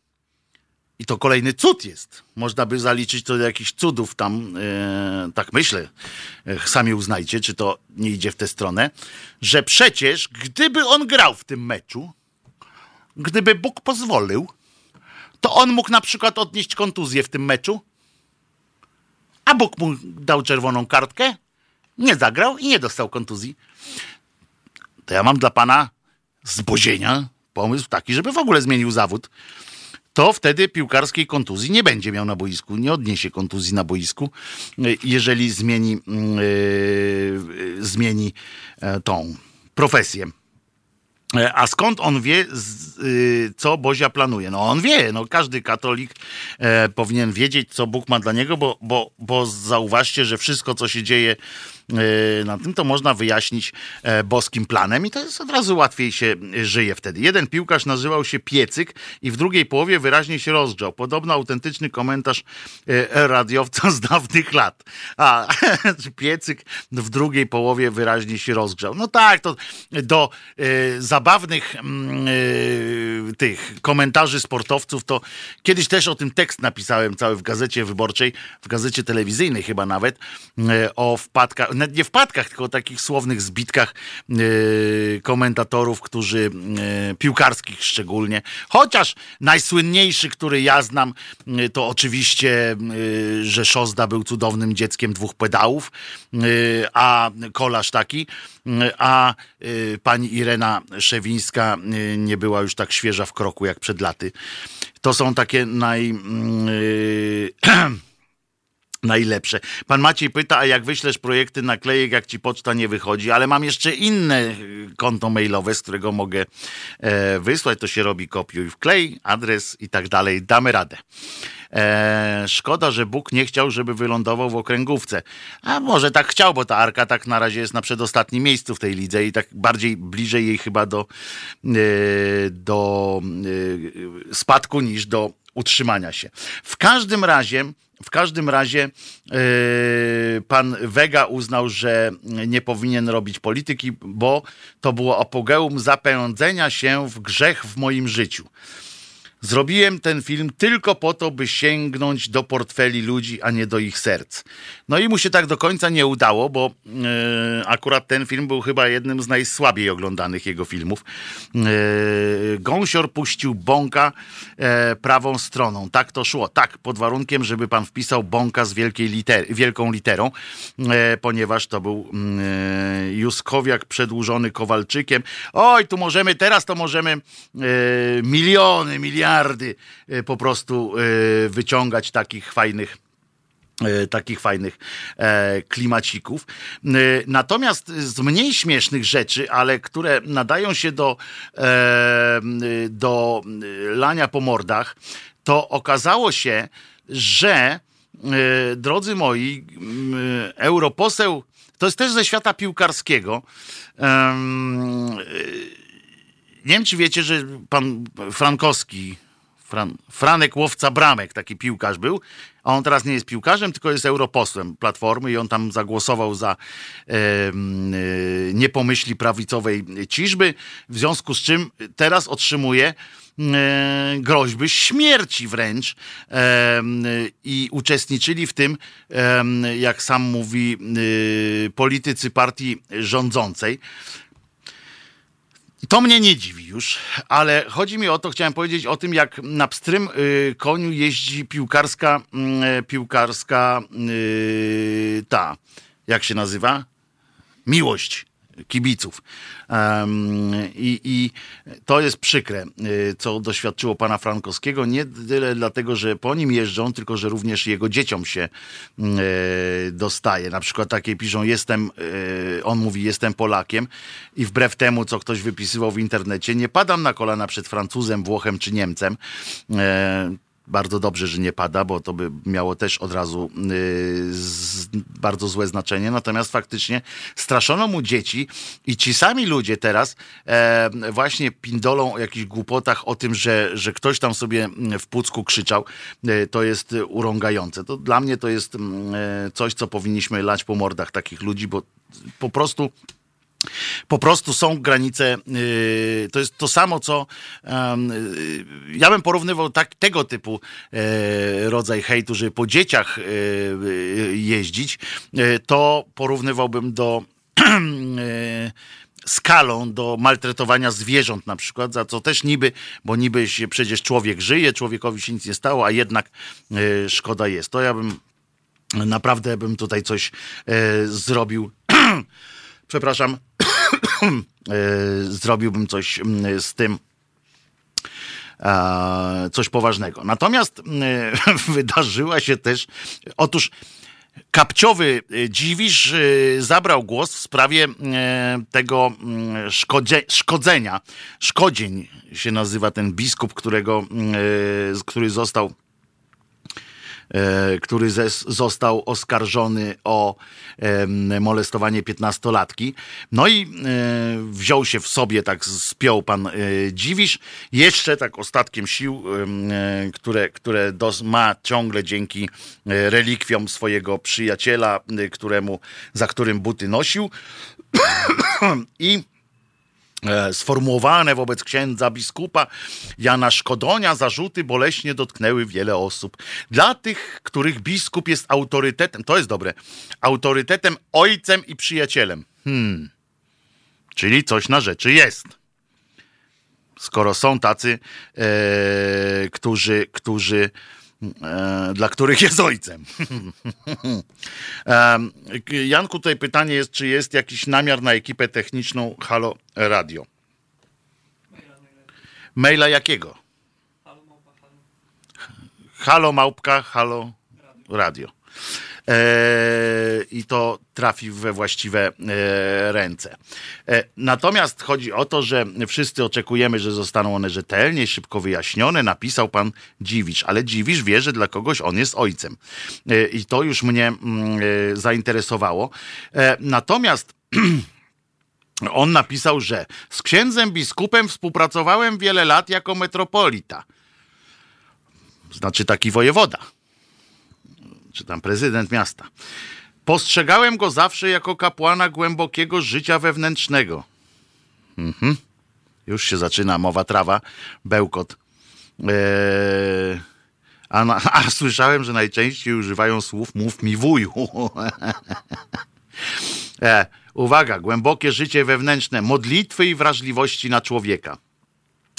i to kolejny cud jest. Można by zaliczyć to do jakichś cudów tam, e, tak myślę, e, sami uznajcie, czy to nie idzie w tę stronę, że przecież gdyby on grał w tym meczu, gdyby Bóg pozwolił, to on mógł na przykład odnieść kontuzję w tym meczu, a Bóg mu dał czerwoną kartkę, nie zagrał i nie dostał kontuzji. To ja mam dla pana z bozienia pomysł taki, żeby w ogóle zmienił zawód. To wtedy piłkarskiej kontuzji nie będzie miał na boisku, nie odniesie kontuzji na boisku, jeżeli zmieni, yy, zmieni yy, tą profesję. E, a skąd on wie, co Bozia planuje? No on wie, no każdy katolik e, powinien wiedzieć, co Bóg ma dla niego, bo, bo, bo zauważcie, że wszystko, co się dzieje na tym, to można wyjaśnić boskim planem i to jest od razu łatwiej się żyje wtedy. Jeden piłkarz nazywał się Piecyk i w drugiej połowie wyraźnie się rozgrzał. Podobno autentyczny komentarz radiowca z dawnych lat. A Piecyk w drugiej połowie wyraźnie się rozgrzał. No tak, to do za zabawnych yy, tych komentarzy sportowców, to kiedyś też o tym tekst napisałem cały w gazecie wyborczej, w gazecie telewizyjnej chyba nawet, yy, o wpadkach, nie wpadkach, tylko o takich słownych zbitkach yy, komentatorów, którzy piłkarskich szczególnie, chociaż najsłynniejszy, który ja znam, to oczywiście, że Szozda był cudownym dzieckiem dwóch pedałów, a kolarz taki, a pani Irena Szewińska nie była już tak świeża w kroku jak przed laty. To są takie naj. Yy, najlepsze. Pan Maciej pyta, a jak wyślesz projekty naklejek, jak ci poczta nie wychodzi, ale mam jeszcze inne y, konto mailowe, z którego mogę e, wysłać. To się robi kopiuj wklej, adres i tak dalej. Damy radę. E, szkoda, że Bóg nie chciał, żeby wylądował w okręgówce. A może tak chciał, bo ta Arka tak na razie jest na przedostatnim miejscu w tej lidze i tak bardziej bliżej jej chyba do, e, do e, spadku niż do utrzymania się. W każdym razie w każdym razie yy, pan Wega uznał, że nie powinien robić polityki, bo to było apogeum zapędzenia się w grzech w moim życiu. Zrobiłem ten film tylko po to, by sięgnąć do portfeli ludzi, a nie do ich serc. No i mu się tak do końca nie udało, bo e, akurat ten film był chyba jednym z najsłabiej oglądanych jego filmów. E, Gąsior puścił bąka e, prawą stroną. Tak to szło. Tak, pod warunkiem, żeby pan wpisał bąka z wielkiej liter wielką literą, ponieważ to był mm, Juskowiak przedłużony Kowalczykiem. Oj, tu możemy, teraz to możemy miliony, miliardy po prostu wyciągać takich fajnych e, takich fajnych e, klimacików. Natomiast z mniej śmiesznych rzeczy, ale które nadają się do, e, do lania po mordach, to okazało się, że drodzy moi, europoseł, to jest też ze świata piłkarskiego. Nie wiem, czy wiecie, że pan Frankowski, Fran, Franek Łowca Bramek, taki piłkarz był, a on teraz nie jest piłkarzem, tylko jest europosłem Platformy i on tam zagłosował za e, e, niepomyśli prawicowej ciżby, w związku z czym teraz otrzymuje e, groźby śmierci wręcz i uczestniczyli w tym, jak sam mówi, e, politycy partii rządzącej. To mnie nie dziwi już, ale chodzi mi o to, chciałem powiedzieć o tym, jak na pstrym y, koniu jeździ piłkarska, y, piłkarska y, ta, jak się nazywa? Miłość kibiców. I, I to jest przykre, y, co doświadczyło pana Frankowskiego. Nie tyle dlatego, że po nim jeżdżą, tylko że również jego dzieciom się y, dostaje. Na przykład takie piszą, jestem, y, on mówi, jestem Polakiem i wbrew temu, co ktoś wypisywał w internecie, nie padam na kolana przed Francuzem, Włochem czy Niemcem. Bardzo dobrze, że nie pada, bo to by miało też od razu yy, z, bardzo złe znaczenie. Natomiast faktycznie straszono mu dzieci i ci sami ludzie teraz e, właśnie pindolą o jakichś głupotach o tym, że, że ktoś tam sobie w Pucku krzyczał. E, to jest urągające. To dla mnie to jest mm, e, coś, co powinniśmy lać po mordach takich ludzi, bo po prostu po prostu są granice, yy, to jest to samo, co yy, ja bym porównywał tak, tego typu yy, rodzaj hejtu, żeby po dzieciach yy, jeździć, yy, to porównywałbym do skalą do maltretowania zwierząt na przykład, za co też niby, bo niby się przecież człowiek żyje, człowiekowi się nic nie stało, a jednak szkoda jest. To ja bym naprawdę bym tutaj coś zrobił przepraszam, zrobiłbym coś z tym coś poważnego. Natomiast wydarzyła się też, otóż Kapciowy Dziwisz zabrał głos w sprawie tego szkodzie, szkodzenia. Szkodzień się nazywa ten biskup, którego, który został który został oskarżony o molestowanie piętnastolatki. No i wziął się w sobie, tak spiął pan Dziwisz, jeszcze tak ostatkiem sił, które, które ma ciągle dzięki relikwiom swojego przyjaciela, któremu, za którym buty nosił. I E, sformułowane wobec księdza biskupa Jana Szkodonia zarzuty boleśnie dotknęły wiele osób. Dla tych, których biskup jest autorytetem, to jest dobre, autorytetem, ojcem i przyjacielem. Hmm. Czyli coś na rzeczy jest. Skoro są tacy, e, którzy, którzy E, dla których jest ojcem. E, Janku, tutaj pytanie jest, czy jest jakiś namiar na ekipę techniczną Halo Radio? Maila jakiego? Halo małpka, halo radio. E, i to trafi we właściwe e, ręce. E, natomiast chodzi o to, że wszyscy oczekujemy, że zostaną one rzetelnie, szybko wyjaśnione, napisał pan Dziwisz, ale Dziwisz wie, że dla kogoś on jest ojcem. I to już mnie mm, zainteresowało. Natomiast on napisał, że z księdzem biskupem współpracowałem wiele lat jako metropolita. Znaczy taki wojewoda czy tam prezydent miasta. Postrzegałem go zawsze jako kapłana głębokiego życia wewnętrznego. Mhm. Już się zaczyna mowa trawa, bełkot. Eee, a, na, a, słyszałem, że najczęściej używają słów mów mi wuju. e, uwaga, głębokie życie wewnętrzne, modlitwy i wrażliwości na człowieka.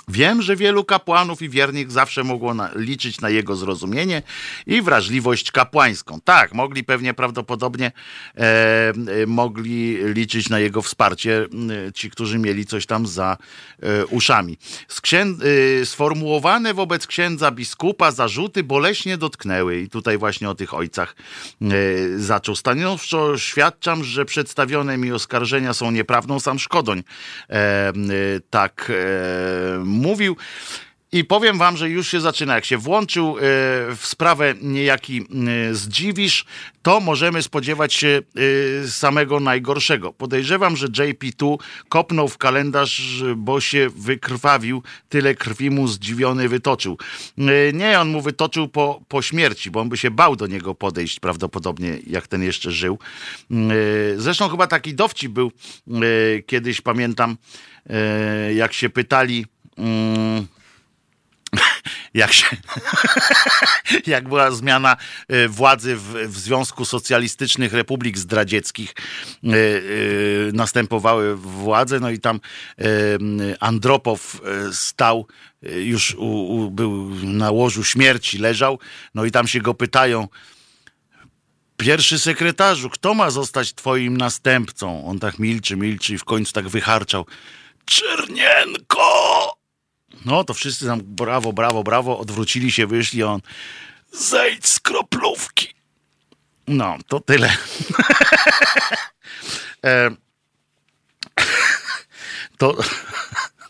Wiem, że wielu kapłanów i wiernych zawsze mogło na, liczyć na jego zrozumienie i wrażliwość kapłańską. Tak, mogli pewnie prawdopodobnie e, e, mogli liczyć na jego wsparcie e, ci, którzy mieli coś tam za e, uszami. E, sformułowane wobec księdza biskupa zarzuty boleśnie dotknęły i tutaj właśnie o tych ojcach e, zaczął. Stanowczo świadczam, że przedstawione mi oskarżenia są nieprawdą, sam Szkodoń tak e, mówił. I powiem wam, że już się zaczyna. Jak się włączył e, w sprawę niejaki e, zdziwisz, to możemy spodziewać się e, samego najgorszego. Podejrzewam, że JP2 kopnął w kalendarz, bo się wykrwawił, tyle krwi mu zdziwiony wytoczył. Nie, on mu wytoczył po, po śmierci, bo on by się bał do niego podejść prawdopodobnie, jak ten jeszcze żył. Zresztą chyba taki dowcip był kiedyś, pamiętam, jak się pytali... mm, jak się, jak była zmiana e, władzy w, w Związku Socjalistycznych Republik Zdradzieckich, e, e, następowały władze, no i tam Andropow stał, już u, u, był na łożu śmierci, leżał, no i tam się go pytają, Pierwszy sekretarzu, kto ma zostać twoim następcą? On tak milczy, milczy i w końcu tak wycharczał. Czernienko! No to wszyscy tam brawo, brawo, brawo, odwrócili się, wyszli, on zejdź z kroplówki. No, to tyle. e, to,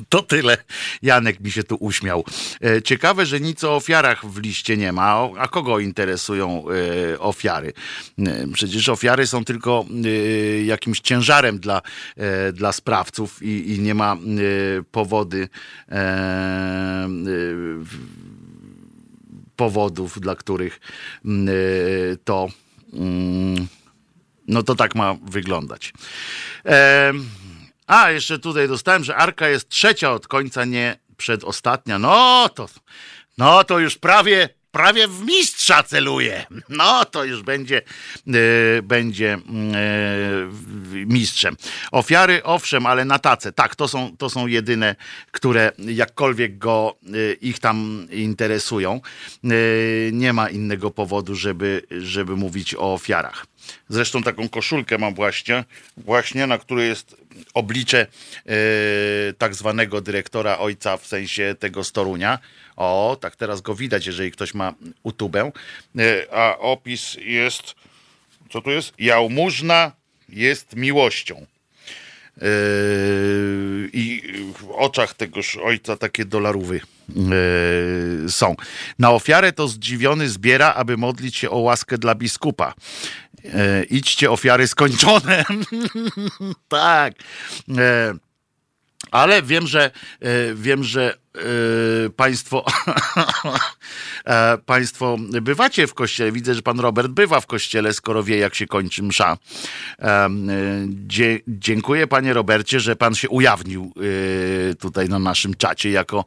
to tyle. Janek mi się tu uśmiał. E, Ciekawe, że nic o ofiarach w liście nie ma. A kogo interesują e, ofiary? E, Przecież ofiary są tylko jakimś ciężarem dla, dla sprawców i, i nie ma powody powodów, dla których to mm, no to tak ma wyglądać. A, jeszcze tutaj dostałem, że Arka jest trzecia od końca, nie przedostatnia. No to, no to już prawie, prawie w mistrza celuje. No to już będzie, e, będzie w- mistrzem. Ofiary, owszem, ale na tacę. Tak, to są, to są jedyne, które jakkolwiek go, e, ich tam interesują. Nie ma innego powodu, żeby, żeby mówić o ofiarach. Zresztą taką koszulkę mam właśnie, właśnie na której jest oblicze e, tak zwanego dyrektora ojca, w sensie tego Storunia. O, tak teraz go widać, jeżeli ktoś ma utubę. E, a opis jest, co tu jest? Jałmużna jest miłością. Yy, I w oczach tegoż ojca takie dolarówy yy, są. Na ofiarę to zdziwiony zbiera, aby modlić się o łaskę dla biskupa. Yy, idźcie ofiary skończone. tak. Ale wiem, że e, wiem, że e, państwo e, państwo bywacie w kościele. Widzę, że pan Robert bywa w kościele, skoro wie, jak się kończy msza. Dziękuję panie Robercie, że pan się ujawnił tutaj na naszym czacie jako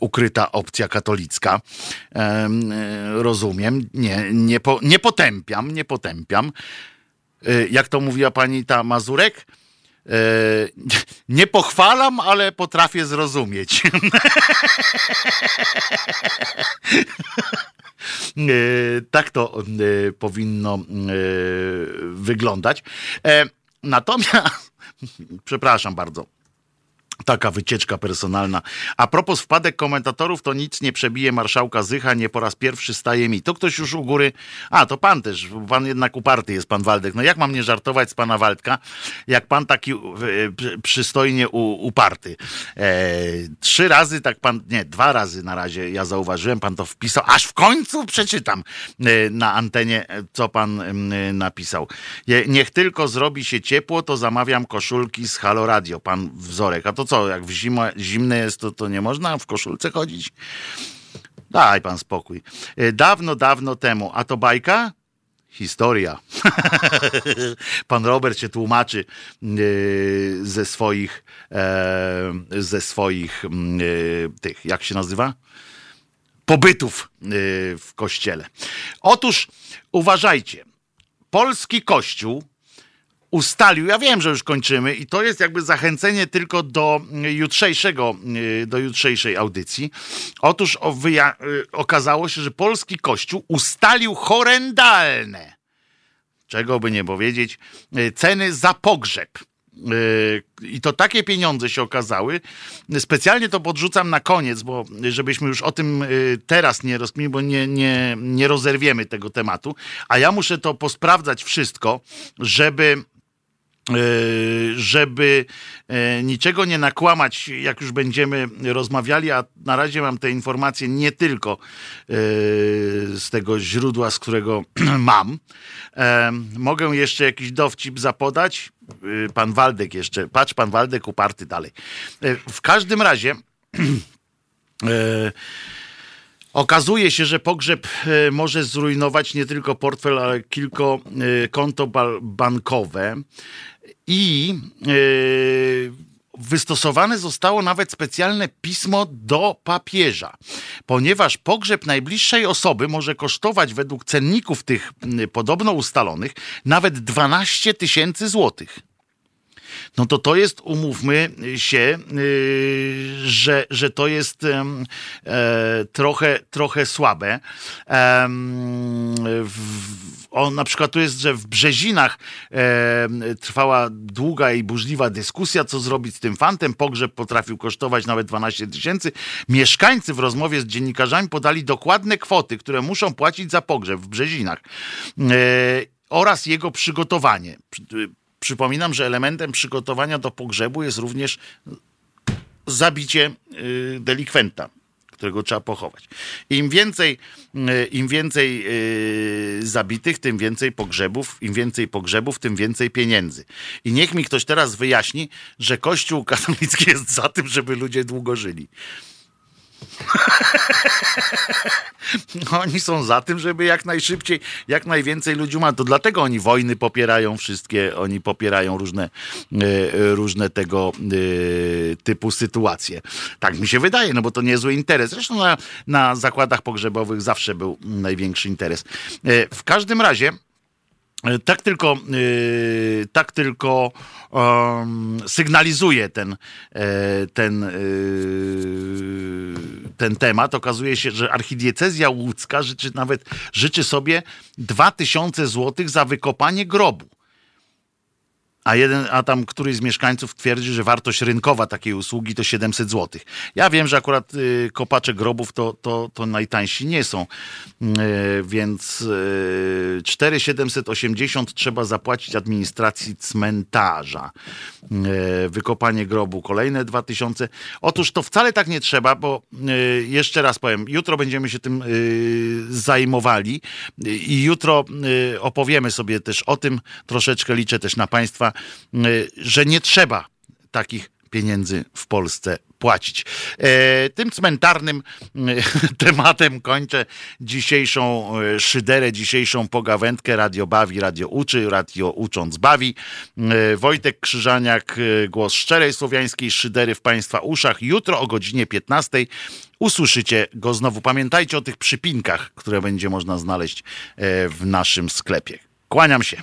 ukryta opcja katolicka. Em, Rozumiem. Nie, nie, po, nie potępiam, nie potępiam. Jak to mówiła pani ta Mazurek? E, Nie pochwalam, ale potrafię zrozumieć. E, tak to e, powinno wyglądać. Natomiast, przepraszam bardzo. Taka wycieczka personalna. A propos wpadek komentatorów, to nic nie przebije marszałka Zycha, nie po raz pierwszy staje mi. To ktoś już u góry. A, to pan też. Pan jednak uparty jest, pan Waldek. No jak mam nie żartować z pana Waldka, jak pan taki e, przy- przystojnie uparty. E, trzy razy, tak pan, nie, dwa razy na razie ja zauważyłem, pan to wpisał, aż w końcu przeczytam e, na antenie, e, co pan napisał. Niech tylko zrobi się ciepło, to zamawiam koszulki z Halo Radio, pan Wzorek. A to co, jak w zima, zimne jest, to, to nie można w koszulce chodzić? Daj pan spokój. E, Dawno, dawno temu. A to bajka? Historia. Pan Robert się tłumaczy e, ze swoich, e, ze swoich mm, e, tych, jak się nazywa? Pobytów w kościele. Otóż uważajcie, polski kościół ustalił, ja wiem, że już kończymy i to jest jakby zachęcenie tylko do jutrzejszego, y, do jutrzejszej audycji. Otóż y, okazało się, że polski kościół ustalił horrendalne, czego by nie powiedzieć, y, ceny za pogrzeb. I to takie pieniądze się okazały. Specjalnie to podrzucam na koniec, bo żebyśmy już o tym teraz nie rozkminili, bo nie, nie, nie rozerwiemy tego tematu. A ja muszę to posprawdzać wszystko, żeby żeby y, niczego nie nakłamać, jak już będziemy rozmawiali, a na razie mam te informacje nie tylko y, z tego źródła, z którego mam. E, Mogę jeszcze jakiś dowcip zapodać? Pan Waldek jeszcze, patrz, pan Waldek uparty dalej. E, W każdym razie e, Okazuje się, że pogrzeb e, może zrujnować nie tylko portfel, ale kilka e, konto ba- bankowe i e, wystosowane zostało nawet specjalne pismo do papieża, ponieważ pogrzeb najbliższej osoby może kosztować według cenników tych podobno ustalonych nawet 12 tysięcy złotych no to to jest, umówmy się, yy, że, że to jest e, trochę, trochę słabe. On na przykład tu jest, że w Brzezinach trwała długa i burzliwa dyskusja, co zrobić z tym fantem. Pogrzeb potrafił kosztować nawet 12 tysięcy. Mieszkańcy w rozmowie z dziennikarzami podali dokładne kwoty, które muszą płacić za pogrzeb w Brzezinach. E, oraz jego przygotowanie. Przy- Przypominam, że elementem przygotowania do pogrzebu jest również zabicie y, delikwenta, którego trzeba pochować. Im więcej, y, im więcej y, zabitych, tym więcej pogrzebów, im więcej pogrzebów, tym więcej pieniędzy. I niech mi ktoś teraz wyjaśni, że Kościół katolicki jest za tym, żeby ludzie długo żyli. Oni są za tym, żeby jak najszybciej, jak najwięcej ludzi ma. To dlatego oni wojny popierają wszystkie, oni popierają różne, e, różne tego e, typu sytuacje. Tak mi się wydaje, no bo to niezły interes. Zresztą na, na zakładach pogrzebowych zawsze był największy interes. E, W każdym razie. E, Tak tylko, yy, tak tylko sygnalizuje ten, e, ten, ten temat. Okazuje się, że archidiecezja łódzka życzy nawet życzy sobie 2000 złotych za wykopanie grobu. A, jeden, a tam któryś z mieszkańców twierdzi, że wartość rynkowa takiej usługi to 700 zł. Ja wiem, że akurat y, kopacze grobów to, to, to najtańsi nie są, y, więc y, 4780 trzeba zapłacić administracji cmentarza. Y, wykopanie grobu kolejne 2000. Otóż to wcale tak nie trzeba, bo y, jeszcze raz powiem, jutro będziemy się tym y, zajmowali y, i jutro opowiemy sobie też o tym, troszeczkę liczę też na Państwa, y, że nie trzeba takich pieniędzy w Polsce płacić. E, tym cmentarnym e, tematem kończę dzisiejszą e, szyderę, dzisiejszą pogawędkę. Radio bawi, radio uczy, radio ucząc bawi. E, Wojtek Krzyżaniak, e, głos szczerej słowiańskiej szydery w Państwa uszach. Jutro o godzinie 15 usłyszycie go znowu. Pamiętajcie o tych przypinkach, które będzie można znaleźć e, w naszym sklepie. Kłaniam się.